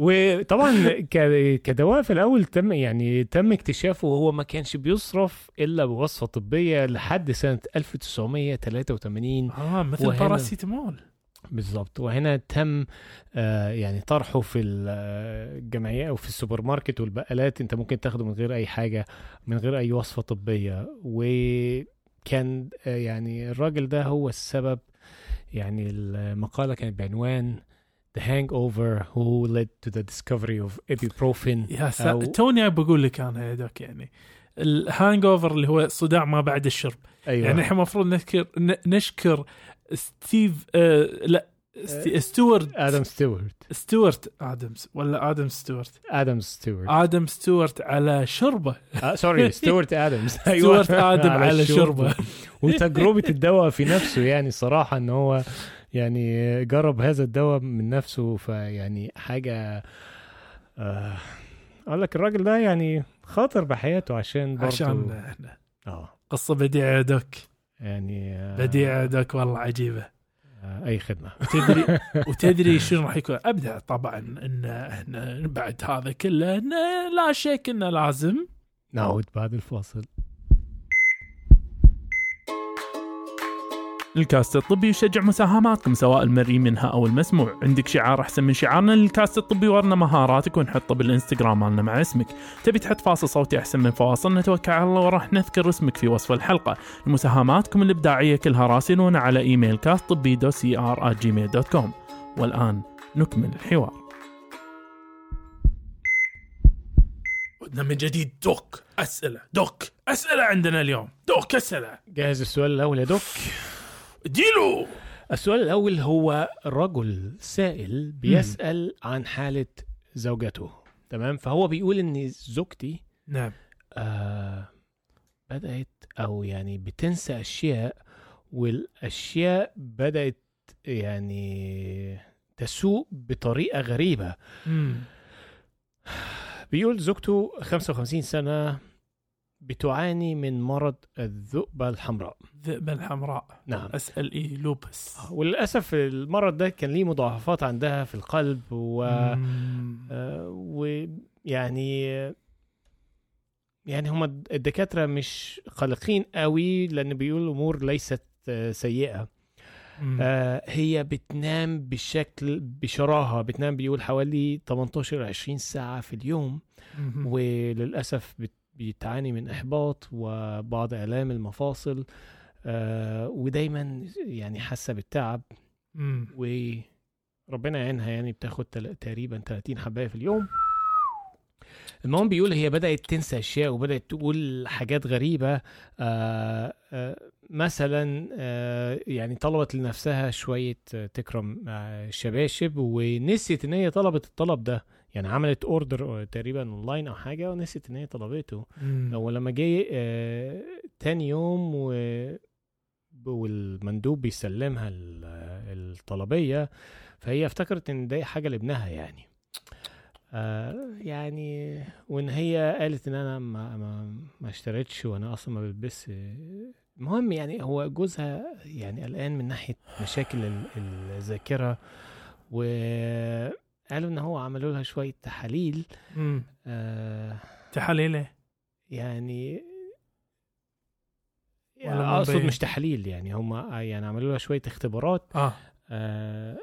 وطبعا كدواء في الأول تم يعني تم اكتشافه وهو ما كانش بيصرف إلا بوصفة طبية لحد سنة 1983 آه مثل وهنا- باراسيتامول بالظبط وهنا تم آه يعني طرحه في الجمعية أو في السوبر ماركت والبقالات. أنت ممكن تاخده من غير أي حاجة من غير أي وصفة طبية. وكان آه يعني الراجل ده هو السبب يعني المقالة كانت بعنوان hangover who led to the discovery of ibuprofen. يا سا... أو- توني بقول لك أنا doc يعني. ال hangover اللي هو صداع ما بعد الشرب. أيوه. يعني إحنا المفروض نذكر نشكر ستيف آه لا ستي... ستوارت آدم ستيوارت. ستوارت آدمز ولا آدم ستوارت آدم ستيوارت. آدم ستوارت على شربه. آه sorry ستيوارت آدمز. ستوارت آدم على شربه. وتجربة الدواء في نفسه يعني صراحة إن هو يعني جرب هذا الدواء من نفسه فيعني حاجة آه، أقول لك الراجل ده يعني خاطر بحياته عشان برضه عشان إحنا. آه. قصة بديعة يا دوك. يعني آه، بديعة يا دوك والله عجيبة. آه، أي خدمة. وتدري وتدري شنو راح يكون؟ ابدا طبعا إن إحنا بعد هذا كله إن لا شك إنه لازم. نعود بعد الفاصل. الكاست الطبي يشجع مساهماتكم سواء المرئي منها أو المسموع. عندك شعار أحسن من شعارنا للكاست الطبي ورنا مهاراتك ونحطه بالإنستغرام مالنا مع اسمك. تبي تحط فاصل صوتي أحسن من فواصل؟ نتوكل على الله وراح نذكر اسمك في وصف الحلقة. مساهماتكم الإبداعية كلها راسلونا على إيميل cast طبي دو سي ار Gmail dot com والآن نكمل الحوار. عدنا من جديد. doc أسئلة. doc أسئلة عندنا اليوم. doc أسئلة. جاهز السؤال الأول يا doc. اديله السؤال الأول هو رجل سائل بيسأل عن حالة زوجته تمام؟ فهو بيقول إن زوجتي نعم. آه بدأت أو يعني بتنسى أشياء والأشياء بدأت يعني تسوء بطريقة غريبة. مم. بيقول زوجته 55 سنة بتعاني من مرض الذؤبة الحمراء. ذئبة الحمراء. نعم. اسال اي لوبس وللأسف المرض ده كان ليه مضاعفات عندها في القلب و. آه، ويعني يعني هم الدكاترة مش قلقين قوي لأن بيقولوا الأمور ليست آه، سيئة. مم. آه، هي بتنام بشكل بشراهة. بتنام بيقول حوالي 18 20 ساعة في اليوم. مم. وللأسف بت- بتعاني من إحباط وبعض آلام المفاصل آه، ودايما يعني حاسة بالتعب. مم. وربنا يعينها يعني بتاخد تل- تقريبا 30 حباية في اليوم. المهم بيقول هي بدأت تنسى أشياء وبدأت تقول حاجات غريبة آه آه مثلا آه يعني طلبت لنفسها شوية آه، تكرم شباشب ونسيت إن هي طلبت الطلب ده. يعني عملت order تقريبا اونلاين أو حاجة ونسيت إن هي طلبته. ولما جه آه تاني يوم و والمندوب بيسلمها ال- الطلبية فهي افتكرت إن ده حاجة لابنها يعني. آه يعني وإن هي قالت إن أنا ما ما, ما اشتريتش وأنا أصلا ما بلبس المهم يعني هو جوزها يعني قلقان من ناحية مشاكل ال- الذاكرة وقالوا إن هو عملوا لها شوية تحاليل. آه تحاليله يعني ولا يعني من اقصد؟ مش تحاليل يعني هم يعني عملوا لها شوية اختبارات. آه. آه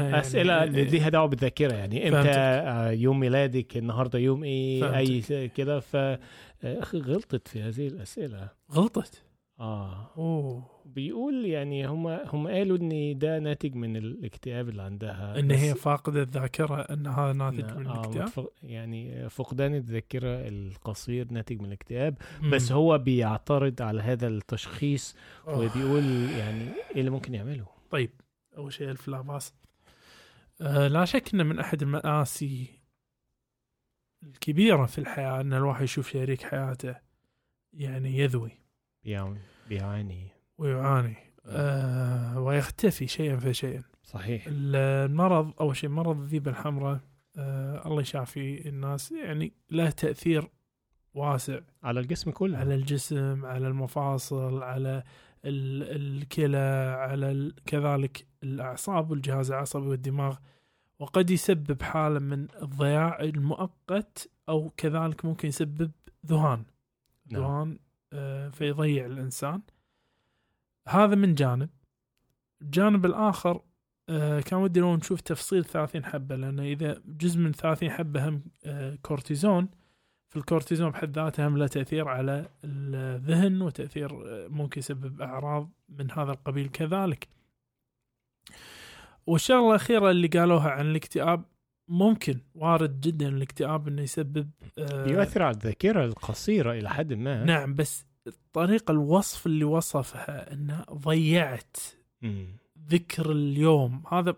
يعني أسئلة ليها دعوة بالذاكرة يعني. إمتى. آه يوم ميلادك النهارده يوم إيه؟ فهمتك. اي كده. ف آه، في هذه الأسئلة. غلطت؟ آه. أوه. بيقول يعني هم هم قالوا إن ده ناتج من الاكتئاب اللي عندها. إن هي فاقدة الذاكرة ان هذا ناتج آه، من آه، الاكتئاب؟ يعني فقدان الذاكرة القصير ناتج من الاكتئاب. مم. بس هو بيعترض على هذا التشخيص أوه. وبيقول يعني إيه اللي ممكن يعمله. طيب أول شيء ألف لا باس. آه لا شك إن من أحد المآسي الكبيرة في الحياة إن الواحد يشوف شريك حياته يعني يذوي. بيعاني ويعاني آه ويختفي شيئا فشيئا. صحيح. المرض أول شيء مرض الذيبه الحمراء آه الله يشافي الناس يعني له تأثير واسع. على الجسم كله. على الجسم على المفاصل على ال- الكلى على كذلك الأعصاب والجهاز العصبي والدماغ. وقد يسبب حالة من الضياع المؤقت أو كذلك ممكن يسبب ذهان. نعم. ذهان فيضيع الإنسان. هذا من جانب. الجانب الآخر آه، كان ودي لو نشوف تفصيل 30 حبة لأن إذا جزء من 30 حبة هم آه، كورتيزون فالكورتيزون بحد ذاته هم له تأثير على الذهن وتأثير آه، ممكن يسبب أعراض من هذا القبيل كذلك. والشغلة الأخيرة اللي قالوها عن الاكتئاب ممكن وارد جدا الاكتئاب إنه يسبب آه، بيؤثر على الذاكرة القصيرة إلى حد ما نعم بس طريقة الوصف اللي وصفها انه ضيعت. ذكر اليوم هذا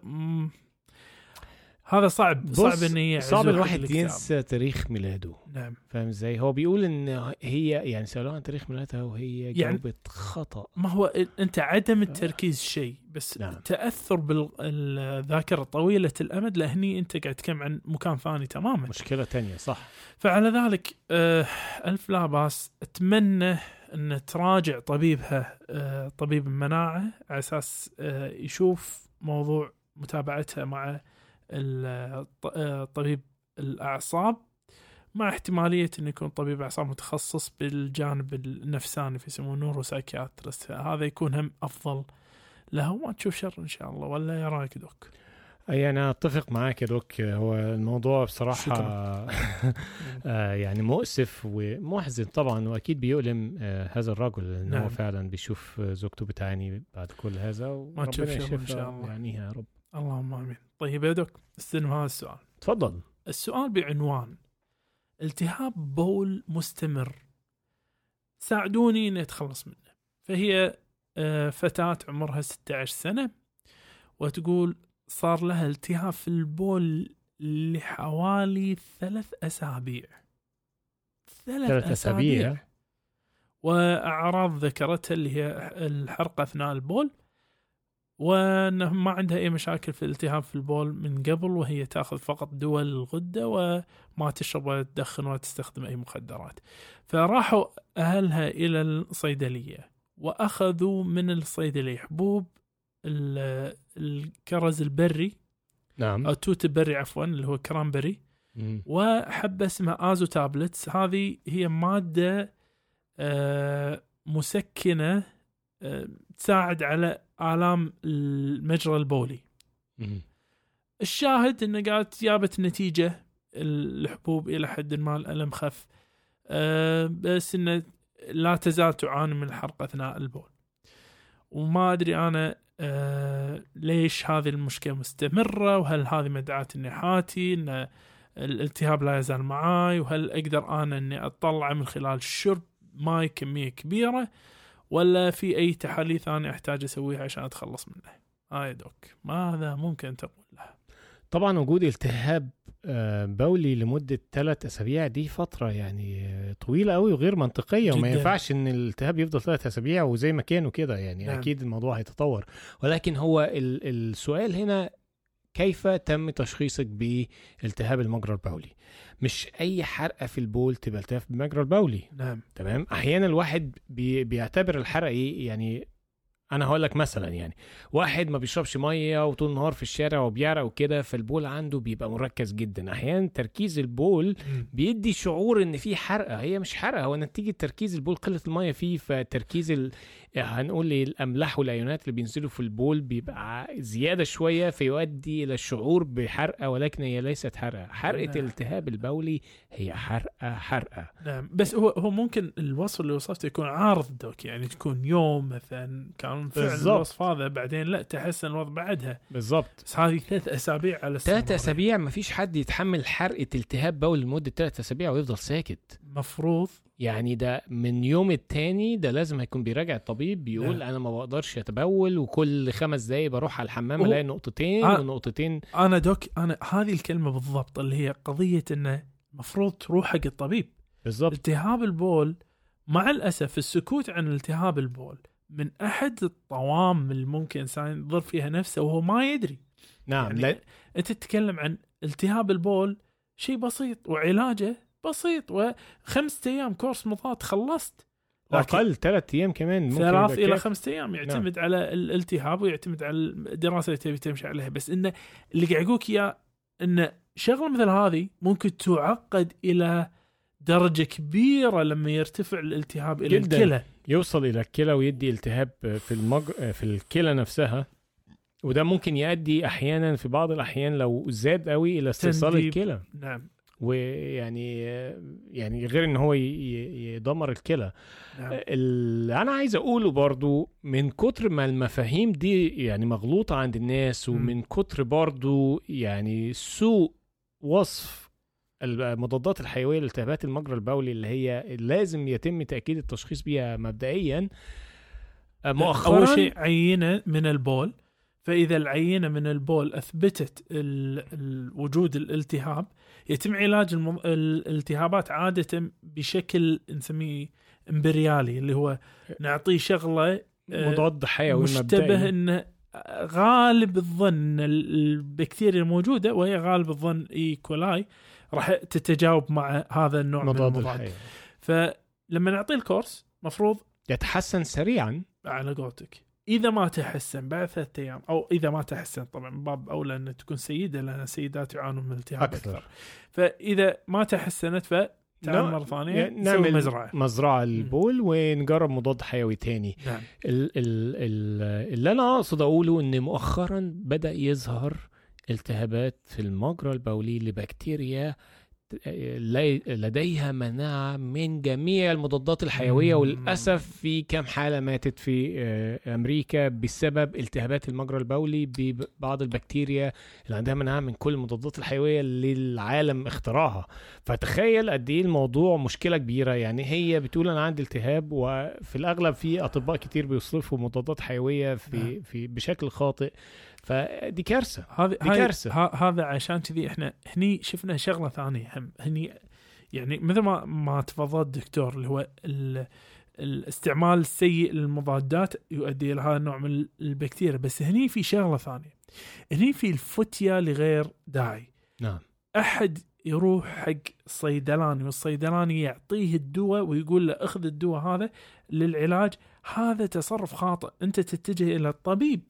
هذا صعب صعب انه يعزو صعب الواحد. ينسى تاريخ ميلاده. نعم. فاهم إزاي؟ هو بيقول إن هي يعني سالوها عن تاريخ ميلادها وهي يعني- جاوبت خطأ. ما هو أنت عدم التركيز شيء بس نعم. تأثر بالذاكره طويلة الأمد لهني أنت قاعد تتكلم عن مكان ثاني تماما. مشكلة تانية صح. فعلى ذلك آه ألف لا بأس. أتمنى أن تراجع طبيبها آه طبيب المناعه على أساس آه يشوف موضوع متابعتها مع طبيب الأعصاب مع احتمالية إنه يكون طبيب أعصاب متخصص بالجانب النفساني فيسموه نورو سايكياترست هذا يكون هم أفضل له وما تشوف شر إن شاء الله ولا يا رأيك دوك؟ أي أنا أتفق معاك يا دوك هو الموضوع بصراحة آه يعني مؤسف ومحزن طبعا وأكيد بيؤلم آه هذا الرجل إن نعم. هو فعلا بيشوف زوجته بتعاني بعد كل هذا وربنا تشوف شر إن يشفها شاء الله. ويعانيها يا رب اللهم آمين. طيب يا دوك استلم هذا السؤال. تفضل. السؤال بعنوان التهاب بول مستمر. ساعدوني إني أتخلص منه. فهي آه، فتاة عمرها 16 سنة وتقول صار لها التهاب في البول لحوالي ثلاث أسابيع. ثلاث, ثلاث أسابيع. وأعراض ذكرتها اللي هي الحرق أثناء البول وأنه ما عندها أي مشاكل في الالتهاب في البول من قبل وهي تأخذ فقط دواء الغدة وما تشرب ولا تدخن ولا تستخدم أي مخدرات. فراحوا أهلها إلى الصيدلية وأخذوا من الصيدلية حبوب ال- الكرز البري نعم أو توت البري عفوا اللي هو cranberry مم. وحبة اسمها AZO tablets هذه هي مادة آه، مسكنة آه، تساعد على آلام المجرى البولي. الشاهد إنه قالت جابت نتيجة الحبوب إلى حد ما الألم خف. آه، بس إنه لا تزال تعاني من الحرق أثناء البول. وما أدري أنا آه، ليش هذه المشكلة مستمرة؟ وهل هذه مدعاة اني حاتي إن الالتهاب لا يزال معاي؟ وهل أقدر أنا إني اطلعه من خلال شرب ماي كمية كبيرة؟ ولا في أي تحاليل ثانية أحتاج أسويها عشان أتخلص منه يا دوك ماذا ممكن تقول له طبعا وجود التهاب آه، بولي لمدة ثلاث أسابيع دي فترة يعني طويلة قوي وغير منطقية وما جداً. ينفعش إن الالتهاب يفضل ثلاث أسابيع وزي ما كانوا كده يعني نعم. أكيد الموضوع هيتطور ولكن هو ال- السؤال هنا كيف تم تشخيصك بالتهاب المجرى البولي؟ مش أي حرقة في البول تبقى التهاب بالمجرى البولي. نعم. تمام؟ أحيانا الواحد بي بيعتبر الحرق إيه؟ يعني أنا هقول لك مثلا يعني واحد ما بيشربش مية وطول النهار في الشارع وبيعرق وكده فالبول عنده بيبقى مركز جدا. أحيانا تركيز البول. بيدي شعور إن في حرقة. هي مش حرقة هو نتيجة تركيز البول قلة المية فيه فتركيز. هنقول الأملاح والايونات اللي بينزلوا في البول بيبقى زيادة شوية فيؤدي إلى الشعور بحرقة ولكن هي ليست حرقة حرقة نعم. الالتهاب البولي هي حرقة حرقة نعم بس هو هو ممكن الوصف اللي وصفته يكون عارض دوك يعني تكون يوم مثلا كان فعلا بالضبط. الوصف هذا بعدين لا تحسن الوضع بعدها بالظبط بس هذه ثلاث أسابيع على ثلاث. أسابيع مفيش حد يتحمل حرقة التهاب بول لمدة ثلاث أسابيع ويفضل ساكت مفروض يعني ده من يوم التاني ده لازم هيكون بيراجع الطبيب بيقول نعم. أنا ما بقدرش أتبول وكل خمس دقايق بروح على الحمام ألاقي نقطتين آه. ونقطتين أنا دوك أنا هذه الكلمة بالضبط اللي هي قضية إنه المفروض تروح حق الطبيب بالظبط التهاب البول مع الأسف السكوت عن التهاب البول من أحد الطوام اللي ممكن إنسان يضر فيها نفسه وهو ما يدري نعم يعني لا أنت تتكلم عن التهاب البول شيء بسيط وعلاجه بسيط وخمسة أيام كورس مضاد خلصت. أقل ثلاث أيام كمان ممكن ثلاث إلى. خمسة أيام يعتمد على الالتهاب ويعتمد على الدراسة اللي تبي تمشي عليها. بس إنه اللي قاعد اقولك إياه ان شغلة مثل هذه ممكن تعقد إلى درجة كبيرة لما يرتفع الالتهاب إلى جداً. الكلى. يوصل إلى الكلى ويدي التهاب في المج... في الكلى نفسها. وده ممكن يؤدي أحيانا في بعض الأحيان لو زاد قوي إلى استئصال. الكلى. نعم. ويعني يعني غير إن هو يدمر الكلى نعم اللي أنا عايز أقوله برضو من كتر ما المفاهيم دي يعني مغلوطة عند الناس. ومن كتر برضو يعني سوء وصف المضادات الحيوية لالتهابات المجرى البولي اللي هي لازم يتم تأكيد التشخيص بيها مبدئيا مؤخرا أول شيء عينة من البول فإذا العينة من البول أثبتت. وجود الالتهاب يتم علاج الم... الالتهابات عادة بشكل نسميه empirically اللي هو نعطيه شغلة آه، مضاد حيوي مشتبه إنه غالب الظن البكتيريا الموجودة وهي غالب الظن E. coli راح تتجاوب مع هذا النوع من مضاد المضاد. الحيوي. فلما نعطيه ال course مفروض يتحسن سريعا. على قولتك. إذا ما تحسن بعد ثلاثة أيام أو إذا ما تحسن طبعا من باب أولى ان تكون سيدة لأن السيدات يعانون من التهاب أكثر. أكثر, فإذا ما تحسنت فتعال لا، مرة ثانية يعني نعمل مزرعة. مزرعة للبول ونجرب مضاد حيوي تاني. نعم. ال ال ال اللي أنا أقصد أقوله إن مؤخرا بدأ يظهر التهابات في المجرى البولي لبكتيريا لديها مناعة من جميع المضادات الحيوية. وللأسف في كم حالة ماتت في آه، أمريكا بسبب التهابات المجرى البولي ببعض البكتيريا اللي عندها مناعة من كل المضادات الحيوية اللي العالم اختراعها فتخيل قد إيه الموضوع مشكلة كبيرة يعني هي بتقول أنا عندي التهاب وفي الأغلب في أطباء كتير بيصرفوا مضادات حيوية في نعم. في بشكل خاطئ فدي كارثة هذه دي هاي- كارثة. ه- هذا عشان كذي إحنا هني شفنا شغلة ثانية هم هني يعني مثل ما ما تفضل الدكتور اللي هو ال الاستعمال السيء للمضادات يؤدي إلى هذا النوع من البكتيريا بس هني في شغلة ثانية. هني في الفتية لغير داعي. نعم. أحد يروح حق صيدلاني والصيدلاني يعطيه الدواء ويقول له أخذ الدواء هذا للعلاج هذا تصرف خاطئ أنت تتجه إلى الطبيب.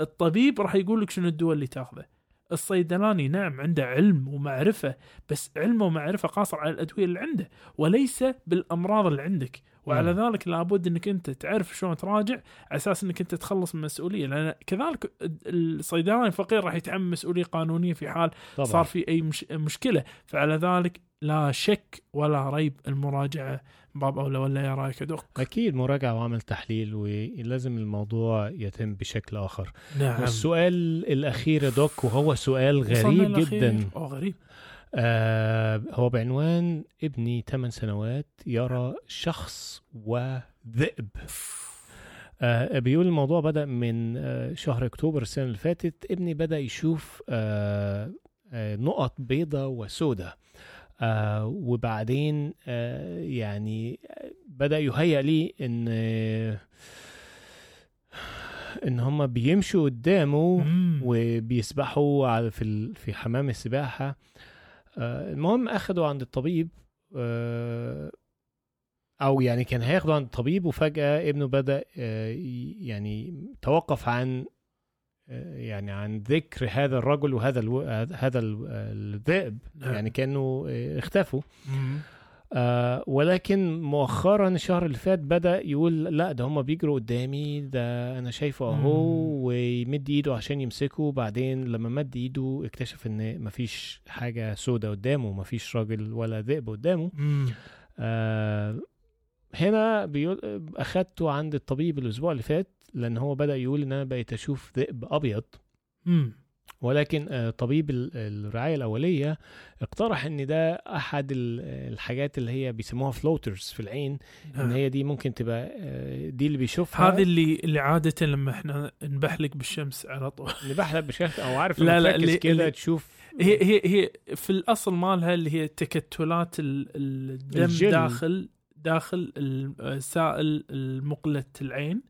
الطبيب راح يقول لك شنو الدواء اللي تاخذه. الصيدلاني نعم عنده علم ومعرفة بس علمه ومعرفة قاصر على الأدوية اللي عنده وليس بالأمراض اللي عندك. وعلى مم. ذلك لابد أنك أنت تعرف شلون تراجع على أساس أنك أنت تخلص من المسؤولية. لأن كذلك الصيدلاني الفقير راح يتحمل مسؤولية قانونية في حال طبعا. صار في أي مش مشكلة. فعلى ذلك لا شك ولا ريب المراجعة باب أولى ولا يا رأيك دوك أكيد مراجعة وعمل تحليل ولازم الموضوع يتم بشكل آخر. نعم. والسؤال الأخير يا دوك وهو سؤال غريب. جدا. آه غريب. آه هو بعنوان ابني 8 سنوات يرى شخص وذئب. آه بيقول الموضوع بدأ من آه شهر أكتوبر السنة اللي فاتت. ابني بدأ يشوف آه آه نقط بيضة وسودة. آه وبعدين آه يعني آه، بدأ يهيأ لي آه إن هما بيمشوا قدامه. وبيسبحوا على في في حمام السباحة المهم أخدوا عند الطبيب أو يعني كان هياخده عند الطبيب وفجأة ابنه بدأ يعني توقف عن يعني عن ذكر هذا الرجل وهذا ألو... هذا ال- الذئب نعم. يعني كانوا آه، اختفوا. آه ولكن مؤخرا الشهر اللي فات بدأ يقول لا ده هم بيجروا قدامي ده أنا شايفه أهو. ويمد إيده عشان يمسكه وبعدين لما مد إيده اكتشف إن مفيش حاجة سودة قدامه مفيش راجل ولا ذئب قدامه. آه هنا بيقول أخدته عند الطبيب الأسبوع اللي فات لأن هو بدأ يقول إن أنا بقيت أشوف ذئب أبيض مم. ولكن آه، طبيب ال- الرعاية الأولية اقترح إن ده أحد ال- الحاجات اللي هي بيسموها فلوترز في العين إن نعم. هي دي ممكن تبقى آه، دي اللي بيشوفها هذه اللي اللي عادة لما إحنا نبحلق بالشمس على طول اللي بحلق بشكل أو عارف لا، لا لا، لا اللي- كده تشوف هي هي هي في الأصل مالها اللي هي تكتلات ال- الدم الجل. داخل داخل السائل المقلة العين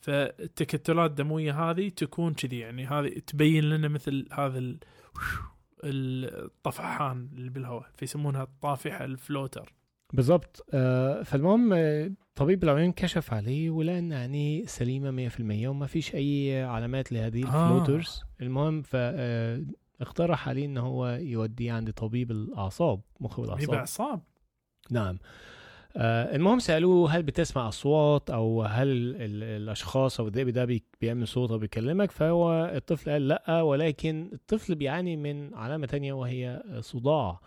فالتكتلات الدموية هذه تكون كذي يعني هذه تبين لنا مثل هذا ال- الطفحان اللي بالهواء فيسمونها الطافحة ال floater. بالظبط آه، فالمهم آه، طبيب العيون كشف عليه ولقى ان عينيه سليمه 100% وما فيش أي علامات لهذه آه. ال floaters. المهم فاقترح عليه إن هو يوديه عند طبيب الأعصاب مخ يبقى والاعصاب اعصاب نعم. آه المهم سألوه هل بتسمع أصوات أو هل ال- ال- الأشخاص أو الذئب ده بي- بيعمل صوت أو بيكلمك؟ فهو الطفل قال لأ ولكن الطفل بيعاني من علامة تانية وهي صداع.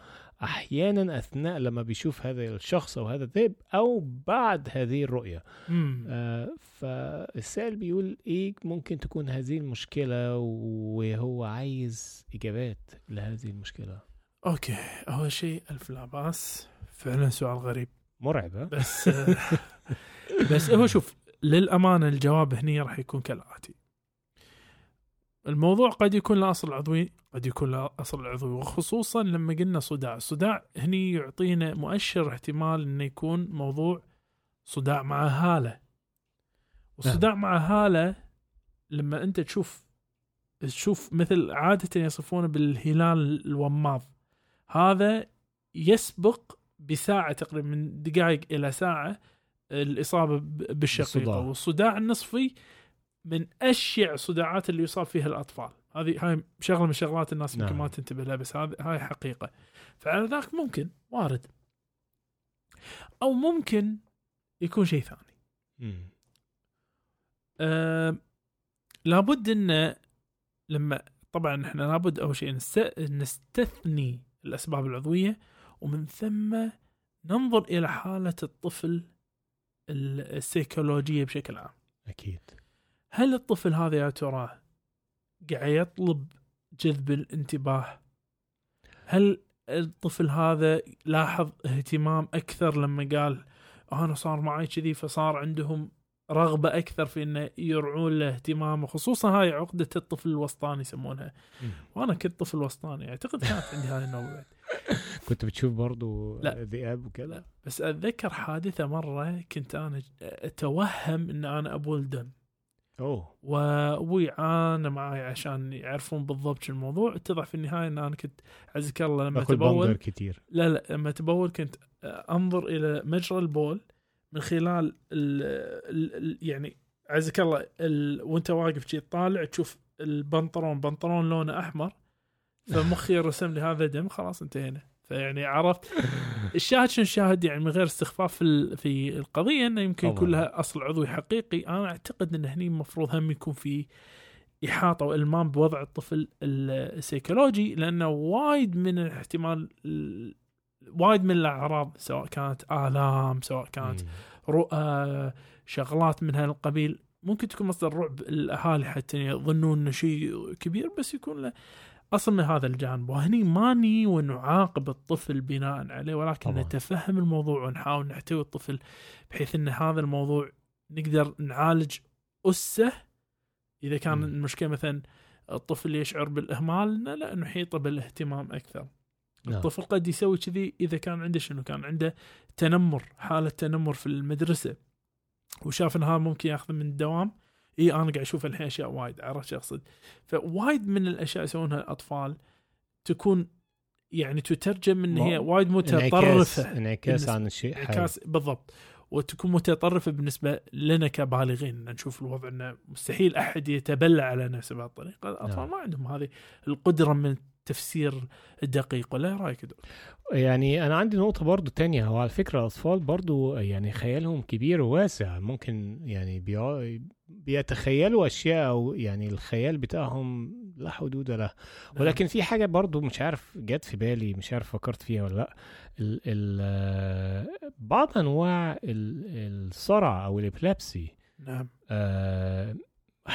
أحيانا أثناء لما بيشوف هذا الشخص أو هذا الذئب أو بعد هذه الرؤية. مم. آه فالسائل بيقول إيه ممكن تكون هذه المشكلة وهو عايز إجابات لهذه المشكلة؟ okay أول شيء ألف لا باس فعلا سؤال غريب. مرعب ها؟ بس بس هو شوف للأمانة الجواب هني راح يكون كالآتي. الموضوع قد يكون له أصل عضوي قد يكون له أصل عضوي وخصوصا لما قلنا صداع. الصداع هني يعطينا مؤشر احتمال إنه يكون موضوع صداع مع هالة. والصداع مع هالة لما أنت تشوف تشوف مثل عادة يصفونه بالهلال الوماض. هذا يسبق بساعة تقريبا من دقائق إلى ساعة الإصابة بالشقيقه. والصداع النصفي من أشيع الصداعات اللي يصاب فيها الأطفال هذه هاي شغلة من شغلات الناس يمكن نعم. ما تنتبه لها بس هذه هاي حقيقة فعلى ذاك ممكن وارد أو ممكن يكون شيء ثاني مم. أه لابد إن لما طبعا إحنا لابد أول شيء نست- نستثني الأسباب العضوية ومن ثم ننظر إلى حالة الطفل ال- السيكولوجية بشكل عام. أكيد. هل الطفل هذا يا ترى قاعد يطلب جذب الانتباه؟ هل الطفل هذا لاحظ اهتمام أكثر لما قال أنا صار معي كذي فصار عندهم رغبة أكثر في إنه يرعون له اهتمام وخصوصا هاي عقدة الطفل الوسطاني يسمونها. وأنا كنت طفل وسطاني أعتقد كانت عندي هاي النوبه بعد كنت بتشوف برضو لا. ذئاب وكذا؟ بس أتذكر حادثة مرة كنت أنا أتوهم إن أنا أبو الدم. أوه. وأبوي عانى معي عشان يعرفون بالضبط شو الموضوع. اتضح في النهاية إن أنا كنت عزك الله لما تبول كتير. لا لا. لما تبول كنت أنظر إلى مجرى البول من خلال ال ال ال يعني عزك الله ال وأنت واقف شي طالع تشوف البنطلون. بنطلون لونه أحمر. فمخي رسم لي هذا دم خلاص انتهينا فيعني عرفت الشاهد شنو الشاهد يعني من غير استخفاف في ال- في القضية إنه يمكن. يكون لها أصل عضوي حقيقي أنا أعتقد إن هني المفروض هم يكون في إحاطة وإلمام بوضع الطفل ال- السيكولوجي لأنه وايد من الاحتمال ال- وايد من الأعراض سواء كانت آلام سواء كانت. رؤى شغلات من هالقبيل ممكن تكون مصدر رعب الأهالي حتى يظنون إنه شيء كبير بس يكون له اصل من هذا الجانب وهني ما ني ونعاقب الطفل بناء عليه ولكن طبعاً. نتفهم الموضوع ونحاول نحتوي الطفل بحيث إن هذا الموضوع نقدر نعالج أسه إذا كان مم. المشكلة مثلا الطفل يشعر بالاهمال لا, لا نحيطه بالاهتمام أكثر نعم. الطفل قد يسوي كذي إذا كان عنده شنو كان عنده تنمر حالة تنمر في المدرسة وشاف إن هذا ممكن ياخذه من الدوام إي أنا قاعد أشوف الحين اشياء وايد عرفت شو أقصد فوايد من الأشياء يسوونها الأطفال تكون يعني تترجم إن هي وايد متطرفة انعكاس عن الشيء. انعكاس بالضبط وتكون متطرفة بالنسبة لنا كبالغين نشوف الوضع إنه مستحيل أحد يتبلى على نفسه بهالطريقه الأطفال نعم. ما عندهم هذه القدرة من التفسير الدقيق ولا إيه رأيك دكتور؟ يعني أنا عندي نقطة برضو تانية. هو على فكرة الأطفال برضو يعني خيالهم كبير وواسع. ممكن يعني بيع- بيتخيلوا أشياء أو يعني الخيال بتاعهم لا حدود له. ولكن في حاجة برضو مش عارف جت في بالي مش عارف فكرت فيها ولا لأ. ال ال بعض أنواع ال- الصرع أو الابلابسي نعم. آه،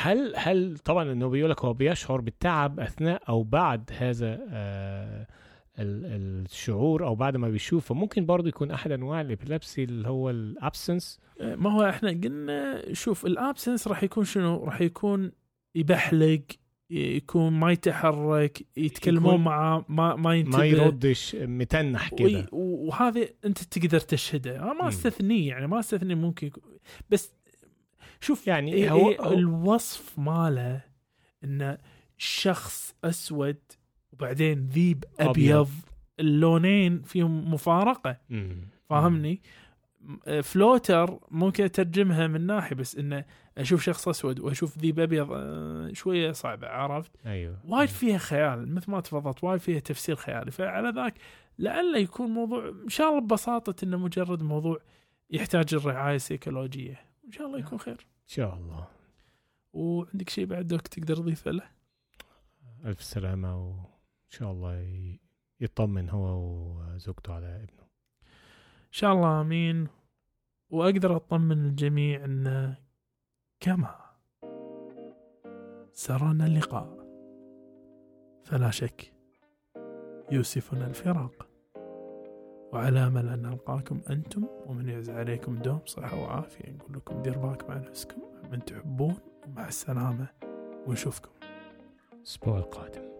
هل هل طبعا إنه بيقول لك هو بيشعر بالتعب أثناء أو بعد هذا آه، ال- الشعور أو بعد ما بيشوف فممكن برضه يكون أحد أنواع ال epilepsy اللي هو ال absence؟ ما هو إحنا قلنا شوف ال absence راح يكون شنو؟ راح يكون يبحلق يكون ما يتحرك يتكلمون معاه ما ما ينتبه. ما يردش متنح كده. وهذا أنت تقدر تشهده. مم. ما أستثنيه يعني ما استثني ممكن يكون بس شوف يعني إيه هو- إيه هو- الوصف ماله انه شخص أسود وبعدين ذيب أبيض. أبيض اللونين فيهم مفارقة. فاهمني؟ م- فلوتر ممكن أترجمها من ناحية بس انه أشوف شخص أسود وأشوف ذيب أبيض آه، شوية صعبة عرفت؟ أيوه. وايد فيها خيال مثل ما تفضلت وايد فيها تفسير خيالي. فعلى ذاك لعله يكون موضوع إن شاء الله ببساطة انه مجرد موضوع يحتاج الرعاية السيكولوجية. إن شاء الله يكون خير. إن شاء الله. وعندك شيء بعد دوك تقدر تضيفه له؟ ألف سلامة وإن شاء الله يطمن هو وزوجته على ابنه. إن شاء الله آمين. وأقدر أطمن الجميع إن كما سرنا اللقاء فلا شك يوسفنا الفراق. وعلى أمل أن نلقاكم أنتم ومن يعز عليكم دوم صحة وعافية نقول لكم دير بالك مع نفسكم من تحبون ومع السلامة ونشوفكم. الأسبوع القادم.